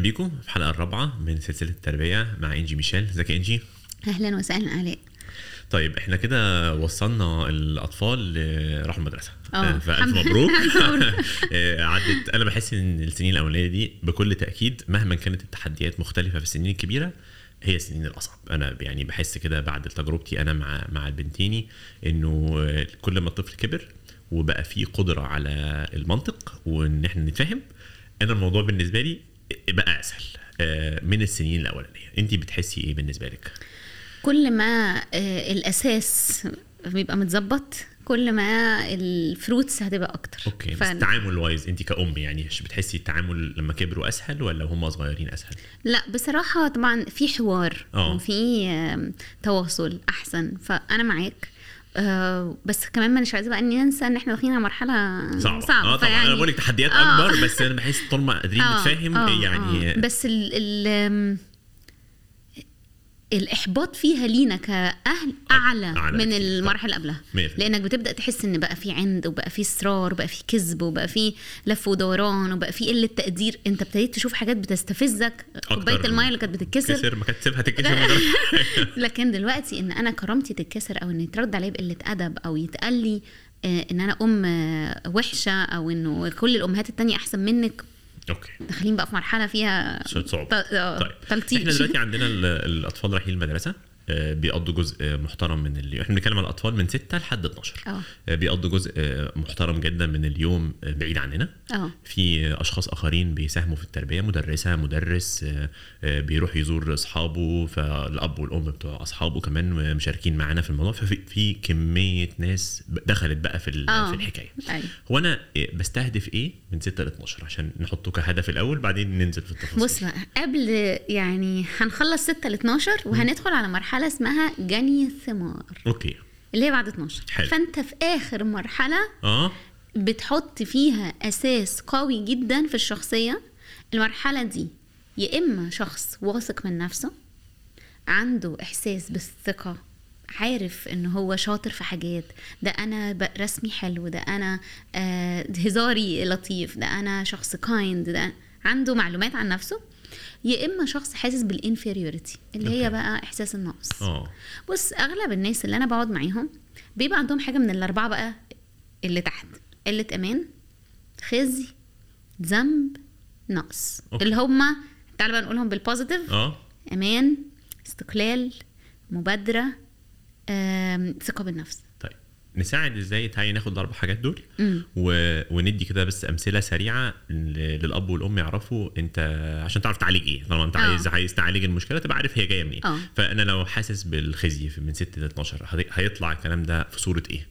بيكم في الحلقة الرابعة من سلسلة التربية مع إنجي ميشيل. إزيك يا إنجي؟ أهلا وسهلا علاء طيب إحنا كده وصلنا الأطفال راحوا المدرسة. آه، فألف مبروك. آه، عدت أنا بحس إن السنين الأولانية دي بكل تأكيد مهما كانت التحديات مختلفة في السنين الكبيرة هي السنين الأصعب. أنا يعني بحس كده بعد تجربتي أنا مع مع البنتيني إنه آه، كل ما الطفل كبر وبقى فيه قدرة على المنطق وإن إحنا نتفاهم أنا الموضوع بالنسبة لي بقى أسهل آه، من السنين الأولانية. انت بتحسي إيه بالنسبة لك؟ كل ما آه، الأساس بيبقى متظبط كل ما ال fruits هتبقى أكتر. okay ف... بس التعامل wise انت كأم يعني بتحسي التعامل لما كبروا أسهل ولا هم صغيرين أسهل؟ لا بصراحة طبعا في حوار آه. وفي تواصل أحسن. فأنا معاك. آه بس كمان مش عايزة بقى إني ننسى إن إحنا داخلين على مرحلة صعبة صعبة آه طبعا أنا بقول لك تحديات آه. اكبر بس أنا بحس طول ما قادرين آه، نتفاهم آه، يعني آه. بس ال الإحباط فيها لينا كأهل أعلى, أعلى من. المرحله اللي قبلها. لأنك بتبدأ تحس إن بقى في عند وبقى في إصرار وبقى في كذب وبقى في لف ودوران وبقى في قلة تقدير. أنت ابتديت تشوف حاجات بتستفزك. كوباية أكتر المايه اللي كانت بتتكسر. كسر ما كانت تسيبها تتكسر. لكن دلوقتي إن أنا كرامتي تتكسر أو إن يترد عليا بقلة أدب أو يتقال لي آه، إن أنا أم وحشة أو إنه كل الأمهات التانية أحسن منك أوكي. داخلين بقى في مرحلة فيها. ت- آه، طيب. إحنا دلوقتي عندنا ال- الأطفال رايحين المدرسة. بيقضوا جزء آه، محترم من اليوم. إحنا بنتكلم على الأطفال من 6 لحد 12 آه. آه، بيقضوا جزء آه، محترم جدا من اليوم آه، بعيد عننا. آه. في أشخاص آخرين بيساهموا في التربية مدرسة مدرس آه، آه، بيروح يزور أصحابه فالأب والأم بتوع أصحابه كمان مشاركين معانا في الموضوع. ففي في كمية ناس دخلت بقى في آه. في الحكاية. أيوة. هو أنا بستهدف إيه؟ من 6 ل 12 عشان نحطه كهدف الأول بعدين ننزل في التفاصيل. بص بقى قبل يعني هنخلص 6 ل 12 وهندخل على مرحلة اسمها جني الثمار. أوكي. اللي هي بعد 12 حلو. فأنت في آخر مرحلة آه. بتحط فيها أساس قوي جدا في الشخصية. المرحلة دي يا إما شخص واثق من نفسه عنده إحساس بالثقة عارف إن هو شاطر في حاجات ده أنا رسمي حلو ده أنا آه هزاري لطيف ده أنا شخص kind ده عنده معلومات عن نفسه. يا إما شخص حاسس بال inferiority اللي okay. هي بقى إحساس النقص. آه. بص أغلب الناس اللي أنا بقعد معاهم بيبقى عندهم حاجة من الأربعة بقى اللي تحت قلة أمان خزي ذنب نقص. okay. اللي هما تعال بقى نقولهم بال positive آه. أمان استقلال مبادرة ثقة بالنفس. نساعد إزاي تعالي ناخد الاربع حاجات دول. و... وندي كده بس أمثلة سريعة ل- للأب والأم يعرفوا أنت عشان تعرف تعالج إيه. طالما أنت. عايز عايز تعالج المشكلة تبقى عارف هي جاية منين. آه. فأنا لو حاسس بالخزي في- من 6 ل 12 هي- هيطلع الكلام ده في صورة إيه؟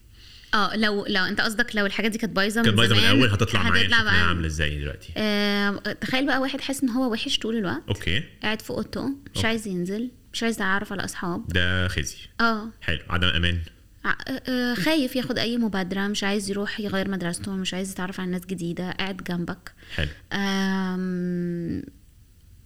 آه لو لو أنت قصدك لو الحاجات دي كانت بايظة كانت بايظة من الأول هتطلع معايا شكلها عاملة إزاي دلوقتي؟ آه تخيل بقى واحد حاسس إن هو وحش طول الوقت. okay. قاعد في أوضته مش okay. عايز ينزل مش عايز يتعرف على أصحاب. ده خزي. آه. حلو. عدم أمان. خايف ياخد أي مبادرة مش عايز يروح يغير مدرسته مش عايز يتعرف على ناس جديدة قاعد جنبك. حلو.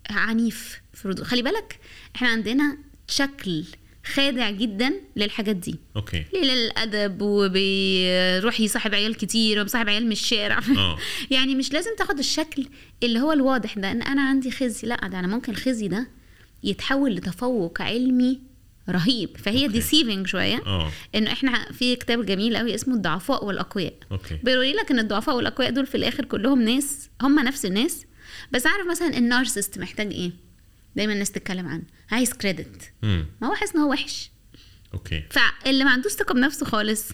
عنيف في ردود خلي بالك إحنا عندنا شكل خادع جدا للحاجات دي. okay. قليل الأدب وبيروح يصاحب عيال كتير وبيصاحب عيال من الشارع. آه. يعني مش لازم تاخد الشكل اللي هو الواضح ده إن أنا عندي خزي لأ ده أنا ممكن الخزي ده يتحول لتفوق علمي رهيب. فهي. deceiving شوية. آه. إنه إحنا في كتاب جميل قوي اسمه الضعفاء والأقوياء. بيوري لك إن الضعفاء والأقوياء دول في الآخر كلهم ناس هم نفس الناس. بس عارف مثلا ال narcissist محتاج إيه؟ دايما الناس تتكلم عنه. عايز credit. ما هو حاسس إن هو وحش. okay. فاللي ما عندوش ثقة بنفسه خالص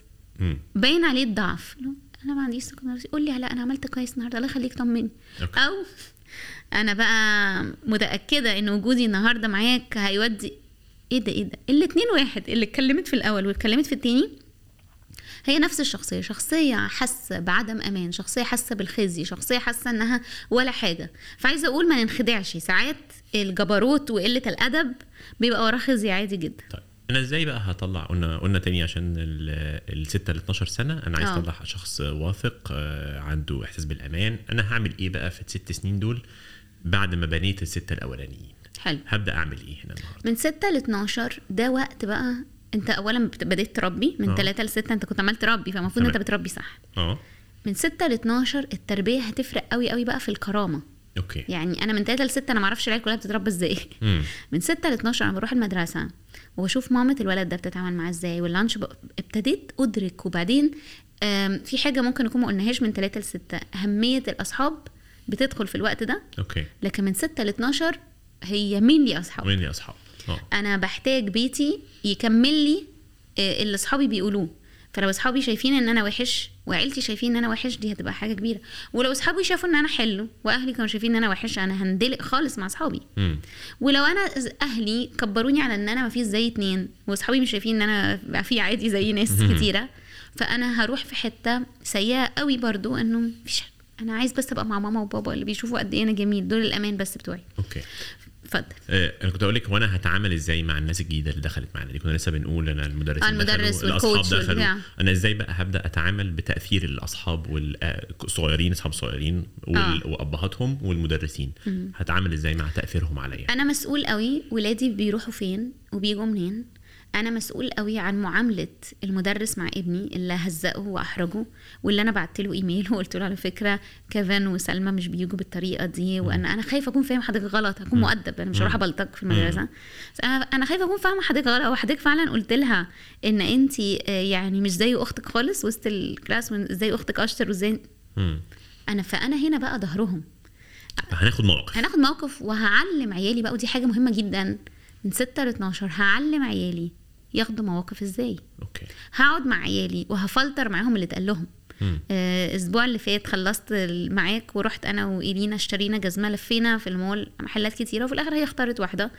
باين عليه الضعف. أنا ما عنديش ثقة بنفسي. قول لي لا أنا عملت كويس النهارده. الله يخليك طمني. أو أنا بقى متأكدة إن وجودي النهارده معاك هيودي إيه ده إيه ده؟ الاتنين واحد اللي اتكلمت في الأول واتكلمت في التاني هي نفس الشخصية شخصية حاسة بعدم أمان شخصية حاسة بالخزي شخصية حاسة إنها ولا حاجة. فعايزة أقول ما ننخدعش ساعات الجبروت وقلة الأدب بيبقى وراه خزي عادي جدا. طيب أنا إزاي بقى هطلع؟ قلنا قلنا تاني عشان ال 6 ل 12 سنة أنا عايز آه. أطلع شخص واثق آه، عنده إحساس بالأمان. أنا هعمل إيه بقى في الست سنين دول بعد ما بنيت الستة الأولانيين؟ حلو. هبدأ أعمل إيه هنا النهارده؟ من 6 ل 12 ده وقت بقى أنت اولا بديت تربي من آه. 3 ل 6 أنت كنت عمال تربي فالمفروض. أنت بتربي صح. آه. من 6 ل 12 التربية هتفرق قوي قوي بقى في الكرامة. أوكي. يعني أنا من 3 ل 6 أنا ما أعرفش العيال كلها بتتربى إزاي. من 6 ل 12 أنا بروح المدرسة واشوف مامة الولد ده بتتعامل معاه إزاي واللانش ب... ابتديت أدرك وبعدين في حاجة ممكن نكون ما قلناهاش من 3 ل 6 أهمية الأصحاب بتدخل في الوقت ده. أوكي. لكن من 6 ل 12 هي مين لي أصحاب؟ يا أصحاب؟ آه. أنا بحتاج بيتي يكمل لي آه، اللي أصحابي بيقولوه. فلو أصحابي شايفين إن أنا وحش وعيلتي شايفين إن أنا وحش دي هتبقى حاجة كبيرة. ولو أصحابي شافوا إن أنا حلو وأهلي كانوا شايفين إن أنا وحش أنا هندلق خالص مع أصحابي. مم. ولو أنا أهلي كبروني على إن أنا ما فيش زي اتنين وأصحابي مش شايفين إن أنا في عادي زي ناس كتيرة فأنا هروح في حتة سيئة قوي برضو إنه مفيش أنا عايز بس أبقى مع ماما وبابا اللي بيشوفوا قد إيه أنا جميل دول الأمان بس بتوعي. أوكي. اتفضل. آه، أنا كنت أقول لك هو أنا هتعامل إزاي مع الناس الجديدة اللي دخلت معانا دي؟ كنا لسه بنقول أنا المدرسين آه، المدرس دخلوا والكوتش الاصحاب دخلوا. أنا إزاي بقى هبدأ أتعامل بتأثير الأصحاب والصغيرين أصحاب صغيرين وال- آه. وأبهاتهم والمدرسين. هتعامل إزاي مع تأثيرهم عليا؟ أنا مسؤول قوي. ولادي بيروحوا فين وبيجوا منين؟ أنا مسؤول قوي عن معاملة المدرس مع ابني اللي هزقه وأحرجه واللي أنا بعت له إيميل وقلت له على فكرة كيفن وسلمى مش بيجوا بالطريقة دي وان أنا خايفة أكون فاهم حضرتك غلط هكون مؤدب أنا مش هروح ابلطج في المدرسة. بس أنا أنا خايفة أكون فاهمة حضرتك غلط أو حضرتك فعلا قلت لها إن انت يعني مش زي أختك خالص وسط الكلاس وازاي أختك أشطر وازاي. أنا فأنا هنا بقى ظهرهم. هناخد مواقف هناخد موقف وهعلم عيالي بقى ودي حاجة مهمة جدا من 6 ل 12 هعلم عيالي ياخدوا مواقف إزاي. okay. هقعد مع عيالي وهفلتر معاهم اللي اتقال لهم. آه، الأسبوع اللي فات خلصت معاك ورحت أنا وإيلينا اشترينا جزمة لفينا في المول محلات كتيرة وفي الآخر هي اختارت واحدة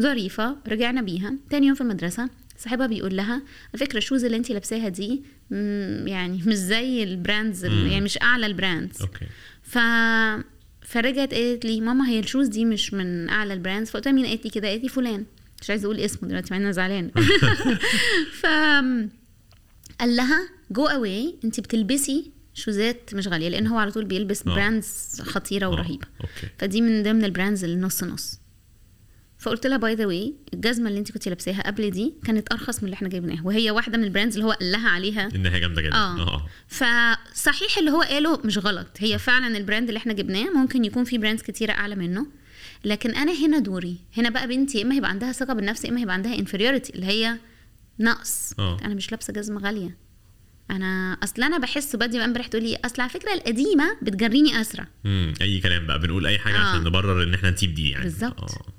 ظريفة رجعنا بيها. تاني يوم في المدرسة صاحبها بيقول لها على فكرة ال shoes اللي انت لابساها دي يعني مش زي ال brands ال- يعني مش أعلى ال brands. okay. ف فرجعت قالت لي ماما هي ال shoes دي مش من أعلى ال brands. فقلت لها مين قالت لي كده؟ قالت لي فلان. مش عايزة أقول اسمه دلوقتي مع أنا زعلانة. ف قال لها جو اواي انت بتلبسي shoes ات مش غالية لأن هو على طول بيلبس آه. brands خطيرة آه، ورهيبه okay. فدي من ضمن ال brands اللي نص نص. فقلت لها by the way الجزمة اللي انت كنت لابساها قبل دي كانت أرخص من اللي إحنا جايبينها. وهي واحدة من ال brands اللي هو قال لها عليها. إنها جامدة جدا. آه. آه. فصحيح اللي هو قاله مش غلط. هي فعلا ال brand اللي إحنا جبناه ممكن يكون في brands كتيرة أعلى منه. لكن أنا هنا دوري هنا بقى بنتي إما هيبقى عندها ثقة بالنفس إما هيبقى عندها inferiority اللي هي نقص آه. أنا مش لابسة جزمة غالية أنا أصل أنا بحس بدي بقى امبارح تقول لي أصل على فكرة القديمة بتجريني أسرع مم. أي كلام بقى بنقول أي حاجة آه. عشان نبرر إن إحنا نسيب دي يعني بالظبط. آه.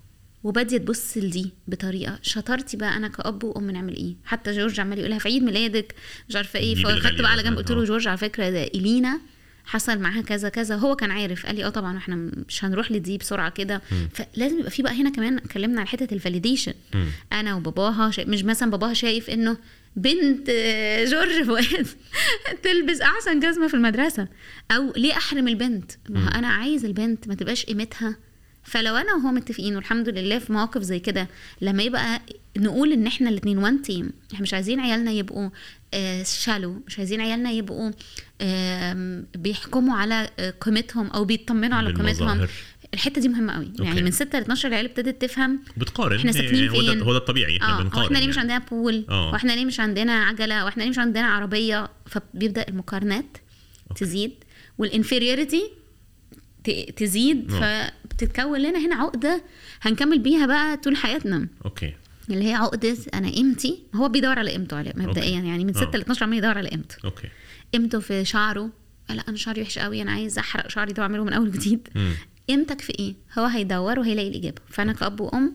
وبدي تبص لدي بطريقة شطارتي بقى أنا كأب وأم نعمل إيه حتى جورج عمال يقولها في عيد ميلادك مش عارفة إيه فخدت بقى على جنب قلت له آه. جورج على فكرة ده إلينا حصل معاها كذا كذا. هو كان عارف قال لي آه طبعا إحنا مش هنروح لدي بسرعة كده. فلازم يبقى في بقى هنا كمان اتكلمنا على حتة ال validation. أنا وباباها شا... مش مثلا باباها شايف إنه بنت جورج فؤاد تلبس أحسن جزمة في المدرسة. أو ليه أحرم البنت؟ ما أنا عايز البنت ما تبقاش قيمتها فلو أنا وهو متفقين والحمد لله في مواقف زي كده لما يبقى نقول إن إحنا الاثنين one team إحنا مش عايزين عيالنا يبقوا آه، شالو مش عايزين عيالنا يبقوا بيحكموا على آه، قيمتهم أو بيطمنوا على قيمتهم. الحتة دي مهمة قوي يعني أوكي. من 6 ل 12 العيال ابتدت تفهم بتقارن إحنا ساكنين يعني هو ده فين؟ هو ده الطبيعي إحنا آه بنقارن وإحنا ليه مش يعني. عندنا pool آه. وإحنا ليه مش عندنا عجلة وإحنا ليه مش عندنا عربية فبيبدأ المقارنات تزيد وال inferiority تزيد آه. فبتتكون لنا هنا عقدة هنكمل بيها بقى طول حياتنا. أوكي. اللي هي عقدة أنا قيمتي هو بيدور على قيمته مبدئيا. يعني من آه. 6 ل 12 عمال يدور على قيمته أوكي. قيمته في شعره؟ لا أنا شعري وحش قوي أنا عايز أحرق شعري ده وأعمله من أول وجديد. مم. قيمتك في إيه؟ هو هيدور وهيلاقي الإجابة. فأنا كأب وأم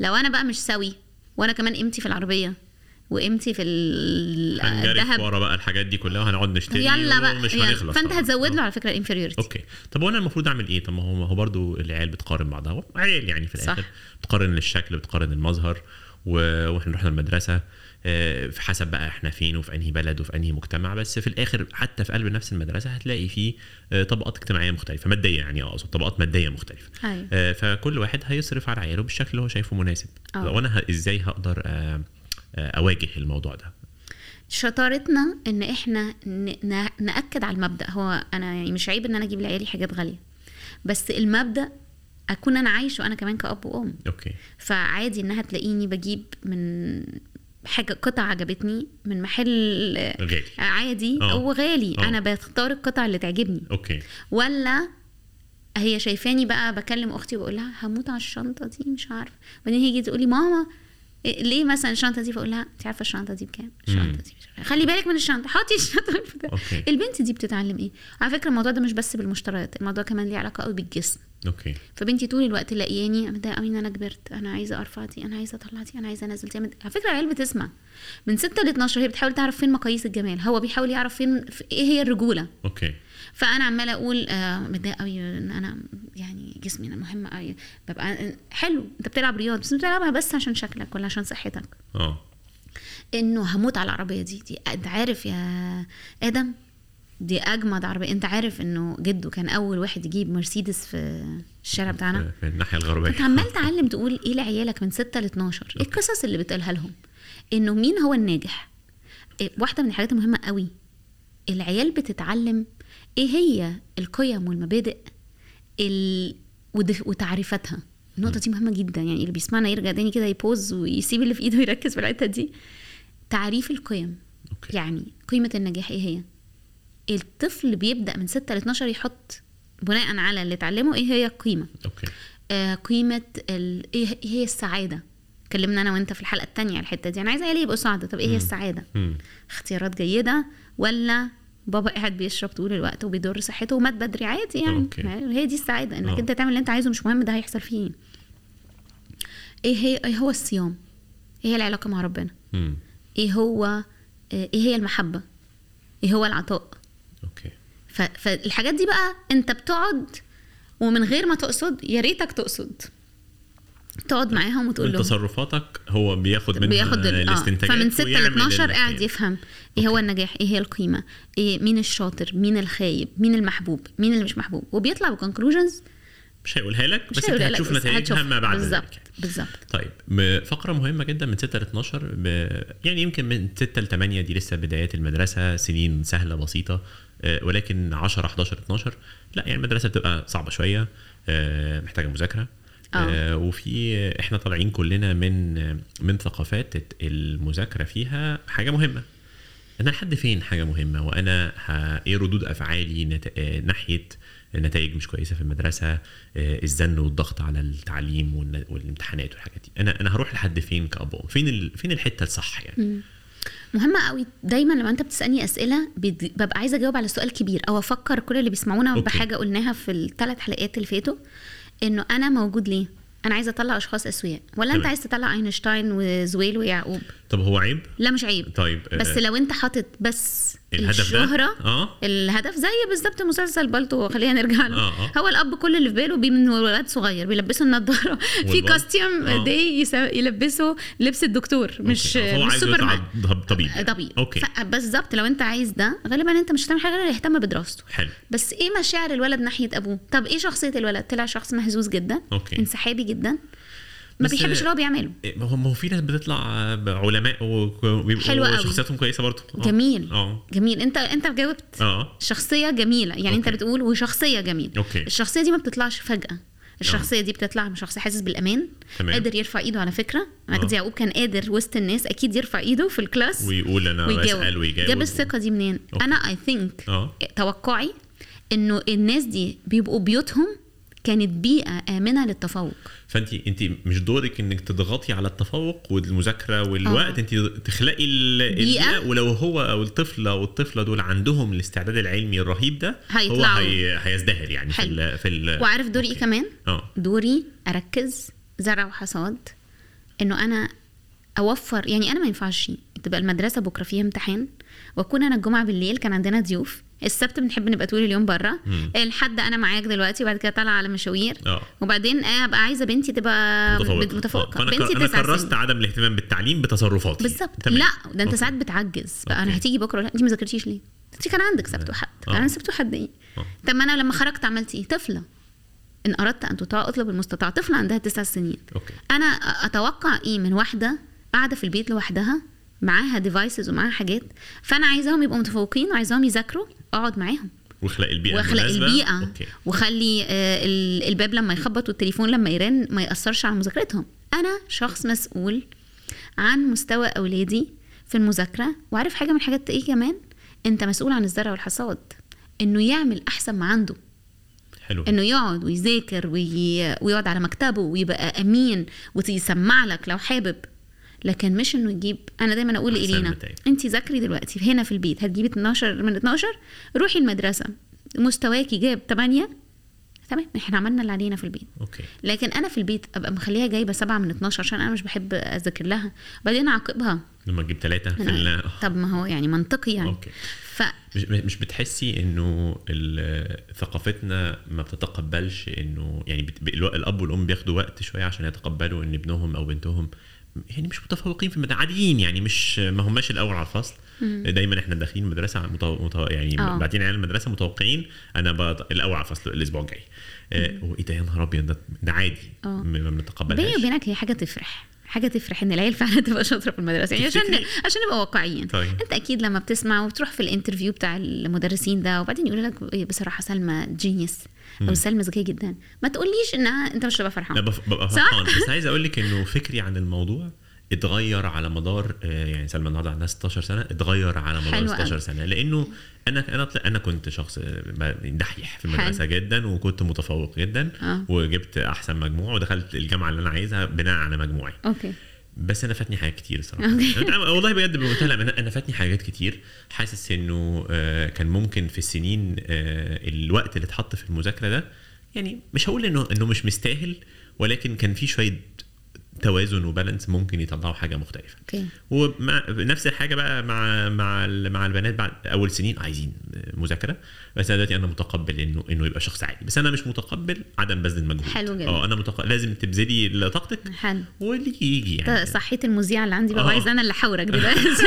لو أنا بقى مش سوي وأنا كمان قيمتي في العربية وقيمتي في الذهب. ورا بقى الحاجات دي كلها وهنقعد نشتري يلا بقى ومش يلا. هنخلص فأنت طبعاً. هتزود له آه. على فكرة ال inferiority أوكي. طب وأنا المفروض أعمل إيه؟ طب ما هو ما هو برضه العيال بتقارن بعضها. عيال يعني في صح. الآخر بتقارن الشكل بتقارن المظهر و... وإحنا رحنا المدرسة. آه، في حسب بقى إحنا فين وفي أنهي بلد وفي أنهي مجتمع. بس في الآخر حتى في قلب نفس المدرسة هتلاقي فيه آه، طبقات اجتماعية مختلفة. مادية يعني أقصد طبقات مادية مختلفة. أيوه. آه، فكل واحد هيصرف على عياله بالشكل اللي هو شايفه مناسب. وأنا إزاي هقدر أواجه الموضوع ده. شطارتنا إن إحنا نأكد على المبدأ. هو أنا يعني مش عيب إن أنا أجيب لعيالي حاجات غالية. بس المبدأ أكون أنا عايش وأنا كمان كأب وأم. أوكي. فعادي إنها تلاقيني بجيب من حاجة قطعه عجبتني من محل غالي. عادي آه. أو غالي. آه. أنا بختار القطع اللي تعجبني. أوكي. ولا هي شايفاني بقى بكلم أختي وبقول لها هموت على الشنطة دي مش عارفة. وبعدين هي تقول لي ماما ليه مثلا الشنطة دي؟ فاقول لها أنت عارفة الشنطة دي بكام؟ الشنطة. دي. خلي بالك من الشنطة حطي الشنطة. أوكي. البنت دي بتتعلم إيه؟ على فكرة الموضوع ده مش بس بالمشتريات الموضوع كمان ليه علاقة قوي بالجسم. أوكي. فبنتي طول الوقت لاقياني متضايقه قوي ان أنا كبرت أنا عايزة أرفع دي أنا عايزة أطلع دي أنا عايزة أنزل دي. على فكرة العيال بتسمع. من 6 ل 12 هي بتحاول تعرف فين مقاييس الجمال. هو بيحاول يعرف فين في إيه هي الرجولة؟ أوكي. فأنا عمالة أقول آه متضايقة قوي إن أنا يعني جسمي أنا مهم قوي ببقى حلو أنت بتلعب رياضة بس بتلعبها بس عشان شكلك ولا عشان صحتك. آه. إنه هموت على العربية دي. دي أنت عارف يا آدم دي أجمد عربية. أنت عارف إنه جده كان أول واحد يجيب مرسيدس في الشارع بتاعنا؟ في- في الناحية الغربية. أنت عمال تعلم تقول إيه لعيالك من 6 ل 12 إيه القصص اللي بتقولها لهم؟ إنه مين هو الناجح؟ إيه واحدة من الحاجات المهمة قوي العيال بتتعلم إيه هي القيم والمبادئ ال... وتعريفاتها؟ النقطة دي مهمة جدا يعني اللي بيسمعنا يرجع تاني كده ي pause ويسيب اللي في إيده ويركز في الحتة دي. تعريف القيم. أوكي. يعني قيمة النجاح إيه هي؟ الطفل بيبدأ من 6 ل 12 يحط بناء على اللي اتعلمه إيه هي القيمة أوكي. آه قيمة ال... إيه إيه هي السعادة؟ اتكلمنا أنا وأنت في الحلقة التانية على الحتة دي. أنا عايزة عيالي يبقوا سعداء طب إيه هي السعادة؟ مم. اختيارات جيدة ولا بابا قاعد بيشرب طول الوقت وبيضر صحته ومات بدري عادي يعني أوكي. ما هي دي السعادة إنك آه. أنت تعمل اللي أنت عايزه مش مهم ده هيحصل فيه إيه إيه هي إيه هو الصيام إيه هي العلاقة مع ربنا مم. إيه هو آه، إيه هي المحبة إيه هو العطاء أوكي. فالحاجات دي بقى أنت بتقعد ومن غير ما تقصد يا ريتك تقصد تقعد معاهم وتقول من لهم. تصرفاتك هو بياخد منها بياخد ال- الاستنتاجات فمن 6 ل ويعمل 12 اللي قاعد. يفهم. إيه هو النجاح؟ إيه هي القيمة؟ إيه مين الشاطر؟ مين الخايب؟ مين المحبوب؟ مين اللي مش محبوب؟ وبيطلع بكونكلوجنز مش هيقولها لك بس أنت هتشوف نتائجها. ما بعد ذلك. بالظبط. طيب م- فقرة مهمة جدا من 6 ل 12 ب... يعني يمكن من 6 ل 8 دي لسه بدايات المدرسة سنين سهلة بسيطة آه، ولكن 10 11 12 لا يعني المدرسة بتبقى صعبة شوية آه، محتاجة مذاكرة. آه، وفي إحنا طالعين كلنا من من ثقافات المذاكرة فيها حاجة مهمة أنا لحد فين حاجة مهمة وأنا. إيه ردود أفعالي نت... آه، ناحية نتائج مش كويسة في المدرسة آه، الزن والضغط على التعليم. والامتحانات والحاجات دي أنا أنا هروح لحد فين كأب؟ فين ال... فين الحتة الصح يعني مهمة قوي دايما لما أنت بتسألني أسئلة بد- ببقى عايزة أجاوب على سؤال كبير أو أفكر كل اللي بيسمعونا أوكي. بحاجة قلناها في الثلاث حلقات اللي فاتوا إنه أنا موجود ليه؟ أنا عايزة أطلع أشخاص أسوياء ولا تمام. عايز تطلع أينشتاين وزويل ويعقوب؟ طب هو عيب لا مش عيب طيب آه، بس لو انت حاطط بس الهدف ده؟ الشهرة آه الهدف زي بالظبط مسلسل بالطو خلينا نرجع له آه، آه. هو الأب كل اللي في باله بيه من ولد صغير بيلبسه النضارة في. costume آه. دي يلبسه لبس الدكتور مش أوكي. مش عايزه سوبر مان طبيب يعني. طبيعي أوكي بالظبط لو انت عايز ده غالبا انت مش هتعمل حاجة غير يهتم بدراسته حلو بس إيه مشاعر الولد ناحية أبوه طب إيه شخصية الولد طلع شخص مهزوز جدا أوكي. انسحابي جدا ما بيحبش اللي هو بيعمله. إيه، ما هو ما هو في ناس بتطلع علماء وبيبقوا. شخصياتهم كويسة برضه. آه. جميل. آه. جميل. انت انت جاوبت. آه. شخصية جميلة. يعني انت أوكي. بتقول وشخصية جميلة. أوكي. الشخصية دي ما بتطلعش فجأة. الشخصية دي بتطلع من شخص حاسس بالأمان تمام. قادر يرفع إيده على فكرة. مجدي آه. يعقوب كان قادر وسط الناس أكيد يرفع إيده في ال class ويقول أنا بسأل ويجاوب. جاب الثقة دي منين؟ أوكي. أنا I think توقعي إنه الناس دي بيبقوا بيوتهم كانت بيئة آمنة للتفوق فانت انت مش دورك إنك تضغطي على التفوق والمذاكرة والوقت آه. انت تخلقي. البيئة ولو هو أو الطفل أو الطفلة دول عندهم الاستعداد العلمي الرهيب ده هو هيطلعوا. هي هيزدهر يعني في حلو. ال في ال وعارف دوري إيه. كمان آه دوري أركز زرع وحصاد إنه أنا أوفر يعني أنا ما ينفعش تبقى المدرسة بكرة فيها امتحان وأكون أنا الجمعة بالليل كان عندنا ضيوف السبت بنحب نبقى طول اليوم بره. الحد أنا معاك دلوقتي وبعد كده طالعة على مشاوير آه وبعدين أبقى عايزة بنتي تبقى متفوقة بنتي. أنا كرست. عدم الاهتمام بالتعليم بتصرفاتي بالظبط. لا ده أنت أوكي. ساعات بتعجز بقى أنا أوكي. هتيجي بكرة لأ أنت ما ذاكرتيش ليه؟ أنت كان عندك سبت وحد آه. أنا سبت وحد إيه؟ طب ما أنا لما خرجت عملت إيه؟ طفلة إن أردت أن تطاع أطلب المستطاع طفلة عندها تسع سنين أوكي أنا أتوقع إيه من واحدة قاعدة في البيت لوحدها معاها devices ومعاها حاجات فأنا عايزاهم يبقوا متفوقين وعايزاهم يذاكروا اقعد معاهم. واخلق البيئة واخلق. البيئة. أوكي. وخلي آه، ال- الباب لما يخبط والتليفون لما يرن ما يأثرش على مذاكرتهم. أنا شخص مسؤول عن مستوى أولادي في المذاكرة. وعارف حاجة من الحاجات إيه كمان؟ أنت مسؤول عن الزرع والحصاد. إنه يعمل أحسن ما عنده. حلو. إنه يقعد ويذاكر وي... ويقعد على مكتبه ويبقى أمين ويسمع لك لو حابب. لكن مش إنه يجيب أنا دايما أقول لإلينا. انت ذاكري دلوقتي هنا في البيت هتجيبي 12 من 12 روحي المدرسة مستواكي جاب 8 تمام إحنا عملنا اللي علينا في البيت. okay. لكن أنا في البيت أبقى مخليها جايبة 7 من 12 عشان أنا مش بحب أذاكر لها. بعدين أعاقبها. لما تجيب ثلاثة في ال... طب ما هو يعني منطقي يعني. okay. ف مش مش بتحسي إنه ثقافتنا ما بتتقبلش إنه يعني بت- الأب والأم بياخدوا وقت شوية عشان يتقبلوا إن ابنهم أو بنتهم يعني مش متفوقين في عاديين يعني مش ما هماش الأول على الفصل. دايما إحنا داخلين المدرسة متو... متو... يعني آه. بعدين عيال المدرسة متوقعين أنا بط... الأول على الفصل الأسبوع الجاي. آه، وإيه ده يا نهار أبيض ده, عادي. آه. ما ما بيني بنتقبلهاش وبينك هي حاجة تفرح. حاجة تفرح إن العيال فعلا تبقى شاطرة في المدرسة. يعني عشان؟ عشان نبقى واقعيين. طيب. أنت أكيد لما بتسمع وتروح في الانترفيو بتاع المدرسين ده وبعدين يقول لك إيه بصراحة سلمى جينيوس أو سلمى ذكية جدا. ما تقوليش إنها أنت مش هتبقى لا فرحان بف- ببقى؟ فرحان. بس عايز أقول لك إنه فكري عن الموضوع اتغير على مدار آه، يعني سلمى النهارده عندها 16 سنة اتغير على مدار حلو 16 أوي. سنة لأنه أنا أنا أنا كنت شخص دحيح في المدرسة حلو. جدا وكنت متفوق جدا آه. وجبت أحسن مجموع ودخلت الجامعة اللي أنا عايزها بناء على مجموعي أوكي بس أنا فاتني حاجات كتير. أنا- والله بجد بمنتهى أنا فاتني حاجات كتير حاسس إنه آه، كان ممكن في السنين آه، الوقت اللي اتحط في المذاكرة ده يعني مش هقول إنه إنه مش مستاهل ولكن كان في شوية توازن و balance ممكن يطلعوا حاجة مختلفة. okay. ومع نفس الحاجة بقى مع مع مع البنات بعد أول سنين عايزين مذاكرة. بس أنا دلوقتي أنا متقبل انه إنه يبقى شخص عادي. بس أنا مش متقبل عدم بذل المجهود. حلو جدا. آه أنا متق... لازم تبذلي طاقتك حلو. واللي يجي يعني. صحيت المذيعة اللي عندي بقى آه. وعايزة أنا اللي احاورك دلوقتي.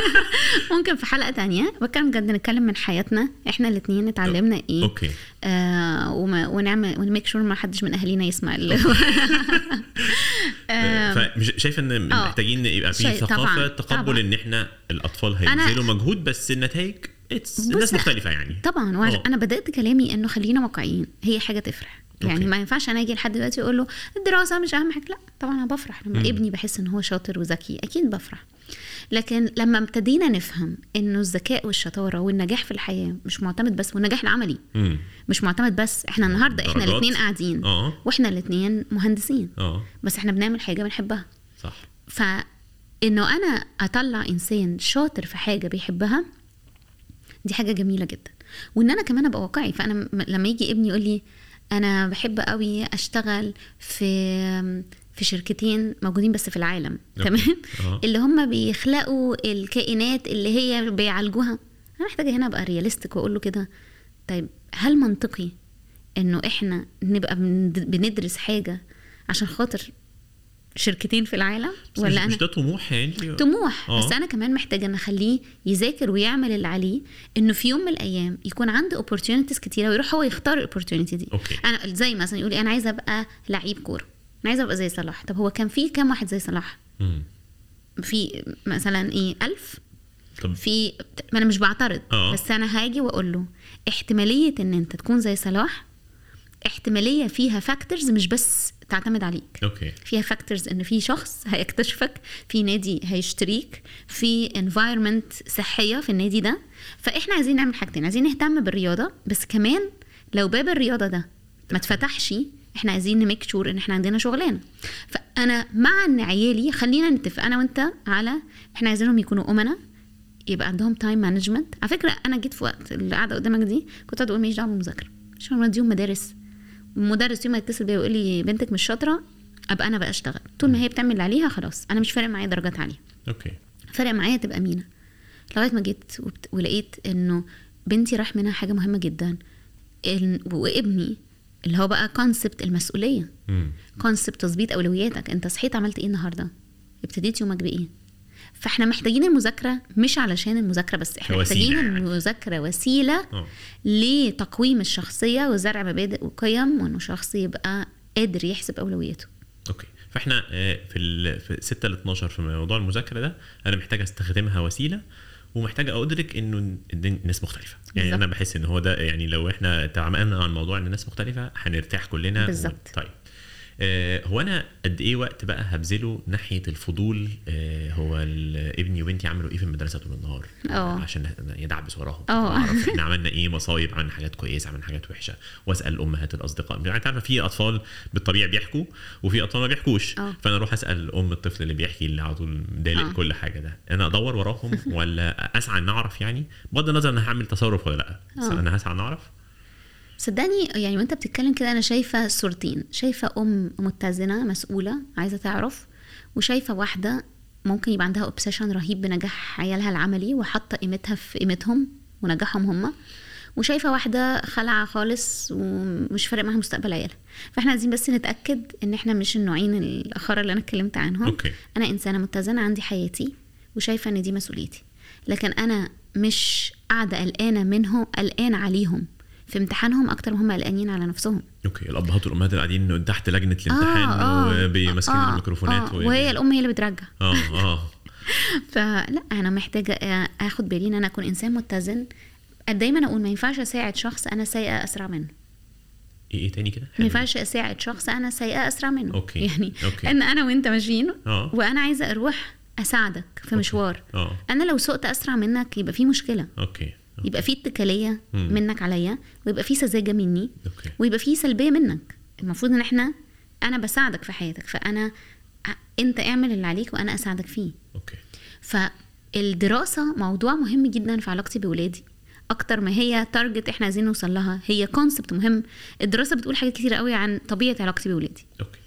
ممكن في حلقة تانية. بتكلم بجد نتكلم من حياتنا. إحنا الاتنين اتعلمنا إيه. okay. آه وما ونعمل ونميك شور ما حدش من أهالينا يسمع اللي آه، فمش شايفه إن آه. محتاجين يبقى في ثقافة تقبل. إن إحنا الأطفال هيبذلوا مجهود بس النتائج الناس مختلفة يعني طبعا آه. وعش... أنا بدأت كلامي إنه خلينا واقعيين هي حاجة تفرح يعني أوكي. ما ينفعش أنا أجي لحد دلوقتي أقول له الدراسة مش أهم حاجة لا طبعا أنا بفرح لما مم. ابني بحس إن هو شاطر وذكي أكيد بفرح لكن لما ابتدينا نفهم إنه الذكاء والشطارة والنجاح في الحياة مش معتمد بس والنجاح العملي مم. مش معتمد بس إحنا النهارده إحنا. الاثنين قاعدين آه وإحنا الاثنين مهندسين آه بس إحنا بنعمل حاجة بنحبها صح فانه أنا أطلع إنسان شاطر في حاجة بيحبها دي حاجة جميلة جدا وإن أنا كمان أبقى واقعي فأنا لما يجي ابني يقول لي أنا بحب قوي أشتغل في في شركتين موجودين بس في العالم. تمام. اللي هم بيخلقوا الكائنات اللي هي بيعالجوها أنا محتاجة هنا أبقى realistic وأقول له كده طيب هل منطقي إنه إحنا نبقى بند- بندرس حاجة عشان خاطر شركتين في العالم ولا مش, أنا مش ده طموح يعني طموح آه. بس أنا كمان محتاجة إن أخليه يذاكر ويعمل اللي عليه إنه في يوم من الأيام يكون عنده opportunities كتيرة ويروح هو يختار ال opportunity دي okay. أنا زي مثلا يقول لي أنا عايزة أبقى لعيب كورة أنا عايزة أبقى زي صلاح طب هو كان في كام واحد زي صلاح. في مثلا إيه ألف طب في ما أنا مش بعترض آه. بس أنا هاجي وأقول له احتمالية إن أنت تكون زي صلاح احتمالية فيها factors مش بس تعتمد عليك. okay. فيها factors إن في شخص هيكتشفك في نادي هيشتريك في environment صحية في النادي ده. فإحنا عايزين نعمل حاجتين عايزين نهتم بالرياضة بس كمان لو باب الرياضة ده ما اتفتحش إحنا عايزين ن make sure إن إحنا عندنا شغلانة. فأنا مع إن عيالي خلينا نتفق أنا وأنت على إحنا عايزينهم يكونوا أمنا يبقى عندهم time management على فكرة أنا جيت في وقت اللي قاعدة قدامك دي كنت أقول ماليش دعوة بالمذاكره مش هنوديهم مدارس. مدرس يوم ما يتصل بيا ويقول لي بنتك مش شاطرة أبقى أنا بقى أشتغل. طول ما هي بتعمل اللي عليها خلاص أنا مش فارق معايا درجات عالية. okay. فارق معايا تبقى أمينة لغاية ما جيت وبت- ولقيت إنه بنتي راح منها حاجة مهمة جدا. إن- وابني اللي هو بقى concept المسؤولية. concept تظبيط أولوياتك. أنت صحيت عملت إيه النهارده؟ ابتديت يومك بإيه؟ فاحنا محتاجين المذاكرة مش علشان المذاكرة بس إحنا محتاجين يعني. المذاكرة وسيلة آه لتقويم الشخصية وزرع مبادئ وقيم وإنه شخص يبقى قادر يحسب أولوياته okay فاحنا آه، في ال في 6 ل 12 في موضوع المذاكرة ده أنا محتاج أستخدمها وسيلة ومحتاج أدرك إنه الناس مختلفة يعني بالظبط. أنا بحس إن هو ده يعني لو إحنا تعاملنا عن موضوع إن الناس مختلفة هنرتاح كلنا بالظبط. طيب آه هو أنا قد إيه وقت بقى هبذله ناحية الفضول آه هو ابني وبنتي عملوا إيه في المدرسة طول النهار آه. عشان يدعبس وراهم آه. أعرف إحنا عملنا إيه مصايب عملنا حاجات كويسة عملنا حاجات وحشة وأسأل أمهات الأصدقاء يعني انت عارفه في أطفال بالطبيعه بيحكوا وفي أطفال ما بيحكوش آه. فأنا أروح أسأل أم الطفل اللي بيحكي اللي على طول دالق. كل حاجة ده أنا أدور وراهم ولا أسعى إن أعرف يعني بغض النظر أنا هعمل تصرف ولا لأ. أنا هسعى إن أعرف صدقني يعني وأنت بتتكلم كده أنا شايفة صورتين. شايفة أم متزنة مسؤولة عايزة تعرف. وشايفة واحدة ممكن يبقى عندها obsession رهيب بنجاح عيالها العملي وحاطة قيمتها في قيمتهم ونجاحهم هم وشايفة واحدة خلعة خالص ومش فارق معاها مستقبل عيالها. فإحنا عايزين بس نتأكد إن إحنا مش النوعين الآخر اللي أنا اتكلمت عنهم. okay. أنا إنسانة متزنة عندي حياتي وشايفة إن دي مسؤوليتي. لكن أنا مش قاعدة قلقانة منهم قلقانة عليهم. في امتحانهم أكتر ما هم قلقانين على نفسهم. okay الابهات والامهات اللي قاعدين تحت لجنة الامتحان آه، وماسكين آه، الميكروفونات آه، و- وهي الأم هي اللي بترجع. آه آه. فلا أنا محتاجة آخد بالي إن أنا أكون إنسان متزن. دايما أقول ما ينفعش أساعد شخص أنا سايقه أسرع منه. إيه إيه تاني كده؟ ما. ينفعش أساعد شخص أنا سايقه أسرع منه. okay، يعني okay. إن أنا وأنت ماشيين آه. وأنا عايزة أروح أساعدك في مشوار. آه. أنا لو سقت أسرع منك يبقى في مشكلة. okay. يبقى في اتكالية مم. منك عليا ويبقى في سذاجة مني okay. ويبقى في سلبية منك. المفروض إن إحنا أنا بساعدك في حياتك فأنا أنت اعمل اللي عليك وأنا أساعدك فيه. okay. فالدراسة موضوع مهم جدا في علاقتي بولادي. أكتر ما هي target إحنا عايزين نوصل لها هي concept مهم. الدراسة بتقول حاجات كتير قوي عن طبيعة علاقتي بولادي. okay.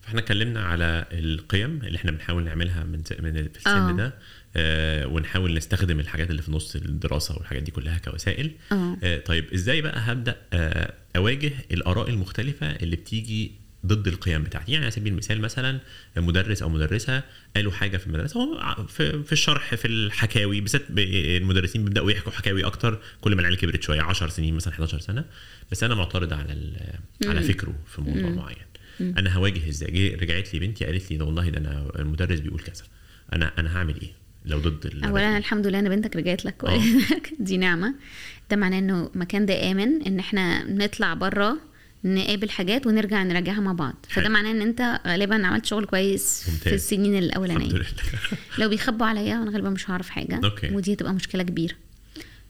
فإحنا اتكلمنا على القيم اللي إحنا بنحاول نعملها من من في السن آه. ده. ونحاول نستخدم الحاجات اللي في نص الدراسة والحاجات دي كلها كوسائل. آه. آه طيب إزاي بقى هبدأ آه أواجه الآراء المختلفة اللي بتيجي ضد القيم بتاعتي؟ يعني على سبيل المثال مثلا مدرس أو مدرسة قالوا حاجة في المدرسة هو في, الشرح في الحكاوي بالذات المدرسين بيبدأوا يحكوا حكاوي أكتر كل ما العيال كبرت شوية 10 سنين مثلا 11 سنة. بس أنا معترض على على. فكره في موضوع. معين. أنا هواجه إزاي؟ رجعت لي بنتي قالت لي ده والله ده أنا المدرس بيقول كذا. أنا أنا هعمل إيه؟ لو ضد اولا الحمد لله إن بنتك رجعت لك آه. دي نعمة ده معناه إنه المكان ده آمن إن إحنا نطلع بره نقابل حاجات ونرجع نراجعها مع بعض فده. معناه إن أنت غالبا عملت شغل كويس في ممتاز. السنين الحمد الاولانيه لو بيخبوا عليا أنا غالبا مش هعرف حاجة okay. ودي هتبقى مشكلة كبيرة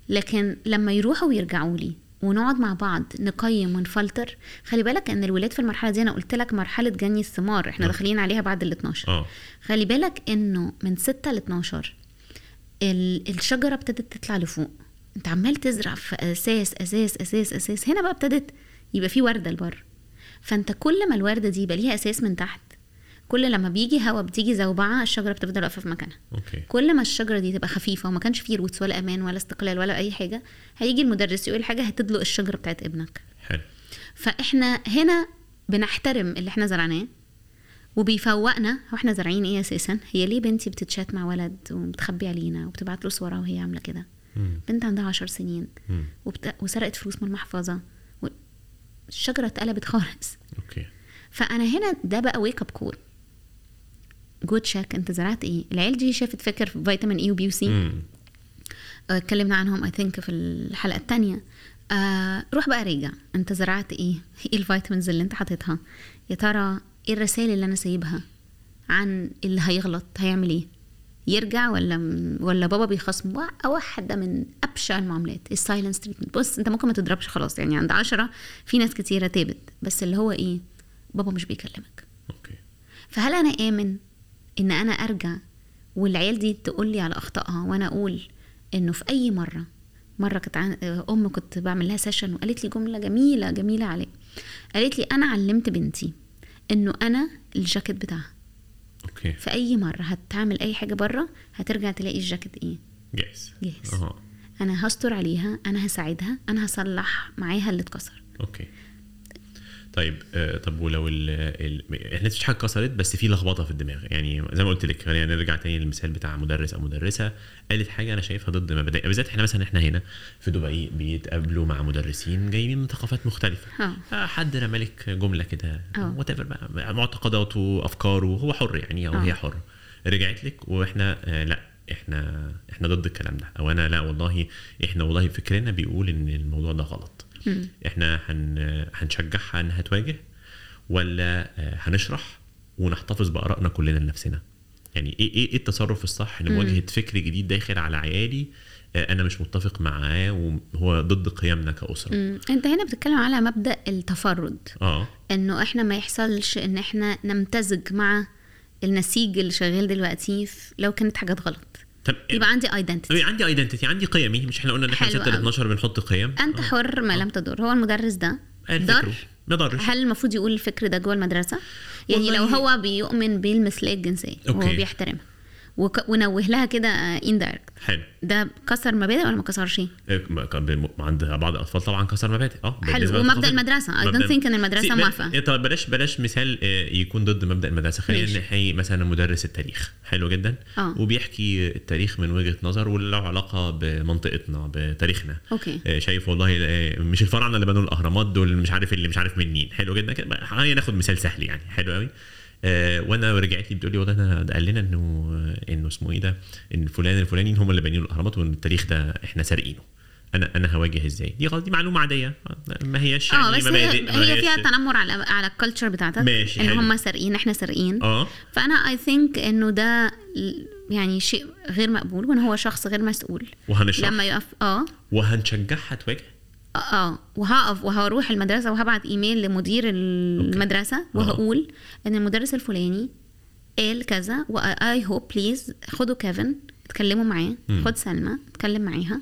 لكن لما يروحوا ويرجعوا لي ونقعد مع بعض نقيم ونفلتر. خلي بالك إن الولاد في المرحلة دي أنا قلت لك مرحلة جني الثمار إحنا okay. داخلين عليها بعد ال 12 آه. خلي بالك إنه من 6 ل 12 ال- الشجرة ابتدت تطلع لفوق. أنت عمال تزرع في أساس أساس أساس أساس. هنا بقى ابتدت يبقى في وردة لبره فأنت كل ما الوردة دي يبقى ليها أساس من تحت كل لما بيجي هوا بتيجي زوبعة الشجرة بتفضل واقفة في مكانها. okay. كل ما الشجرة دي تبقى خفيفة وما كانش فيه roots ولا أمان ولا استقلال ولا أي حاجة هيجي المدرس يقول حاجة هتدلق الشجرة بتاعت ابنك. حلو. فإحنا هنا بنحترم اللي إحنا زرعناه وبيفوقنا. هو إحنا زارعين إيه أساسا؟ هي ليه بنتي بتتشات مع ولد وبتخبي علينا وبتبعت له صورها وهي عاملة كده. بنت عندها عشر سنين. وبت... وسرقت فلوس من المحفظة. الشجرة اتقلبت خالص. okay. فأنا هنا ده بقى wake up call good shock انت زرعت إيه العيال دي شافت فكر في فيتامين A و B و C. آه، اتكلمنا عنهم I think في الحلقة الثانية آه روح بقى راجع انت زرعت إيه إيه ال vitamins اللي انت حاططها؟ يا ترى إيه الرسائل اللي أنا سايبها عن اللي هيغلط؟ هيعمل إيه؟ يرجع ولا ولا بابا بيخصم وا- واحدة من أبشع المعاملات ال silent treatment بص أنت ممكن ما تضربش خلاص. يعني عند عشرة في ناس كتيرة تابت. بس اللي هو إيه؟ بابا مش بيكلمك. okay. فهل أنا آمن إن أنا أرجع والعيال دي تقول لي على أخطائها وأنا أقول إنه في أي مرة مرة كانت عن... أم كنت بعمل لها session وقالت لي جملة جميلة جميلة عليه قالت لي أنا علمت بنتي إنه أنا الجاكيت بتاعها. okay. في أي مرة هتعمل أي حاجة بره هترجع تلاقي الجاكيت إيه؟ جاهز. جاهز. آه أنا هستر عليها أنا هساعدها أنا هصلح معاها اللي اتكسر. okay. طيب آه طب ولو ال ال إحنا مفيش حاجة اتكسرت بس في لخبطة في الدماغ. يعني زي ما قلت لك خلينا نرجع تاني للمثال بتاع مدرس أو مدرسة. قالت حاجة أنا شايفها ضد مبادئ بالذات إحنا مثلا إحنا هنا في دبي بيتقابلوا مع مدرسين جايين من ثقافات مختلفة. آه آه، حد رمالك جملة كده. وات بقى معتقداته أفكاره هو حر يعني أو آه. هي حره رجعت لك وإحنا آه لا إحنا إحنا ضد الكلام ده. أو أنا لا والله إحنا والله فكرنا بيقول إن الموضوع ده غلط. مم. إحنا هن هنشجعها إنها تواجه ولا آه، هنشرح ونحتفظ بآرائنا كلنا لنفسنا. يعني إيه إيه إيه التصرف الصح لمواجهه فكر جديد داخل على عيالي آه، أنا مش متفق معاه وهو ضد قيمنا كأسرة. مم. أنت هنا بتتكلم على مبدأ التفرد. آه. إنه إحنا ما يحصلش إن إحنا نمتزج مع النسيج اللي شغال دلوقتي لو كانت حاجات غلط. طب يبقى عندي identity عندي identity عندي قيمي. مش إحنا قلنا إن إحنا حلو 6 ل أوي. 12 بنحط قيم. أنت آه. حر ما لم تضر هو المدرس ده قال ضر فكره ما ضرش. هل المفروض يقول الفكر ده جوه المدرسة؟ يعني لو هو بيؤمن بالمثلية الجنسية وهو. بيحترمها. ونوه لها كده indirect حلو. ده كسر مبادئ ولا ما كسرش؟ إيه، عند بعض الأطفال طبعا كسر مبادئ. آه حلو، don't مبدأ- think إن المدرسة. سي- ب- موافقة. إيه، طب بلاش بلاش مثال آه، يكون ضد مبدأ المدرسة. خلينا. نحيي مثلا مدرس التاريخ. حلو جدا. آه. وبيحكي التاريخ من وجهة نظر وله علاقة بمنطقتنا بتاريخنا. okay. آه، شايف والله آه، مش الفراعنة اللي بنوا الأهرامات دول مش عارف اللي مش عارف من مين. حلو جدا. خلينا ناخد مثال سهل يعني. حلو قوي آه وأنا رجعت لي بتقول لي والله ده قال لنا انه آه، إنه اسمه إيه ده؟ إن فلان الفلانيين هم اللي بانيين الأهرامات وإن التاريخ ده إحنا سارقينه. أنا أنا هواجه إزاي؟ دي غلط دي معلومة عادية. ما هياش يعني آه بس هي, هي فيها تنمر على على ال culture بتاعتك ماشي، إن حلو. هم سارقين إحنا سارقين. آه. فأنا I think إنه ده يعني شيء غير مقبول وإن هو شخص غير مسؤول. وهنشرح. لما يقف آه. وهنشجعها تواجه؟ آه وهقف وهروح المدرسة وهبعت إيميل لمدير المدرسة وهقول إن المدرس الفلاني قال كذا و I hope please خدوا كيفن اتكلموا معاه. خد سلمى اتكلم معاها.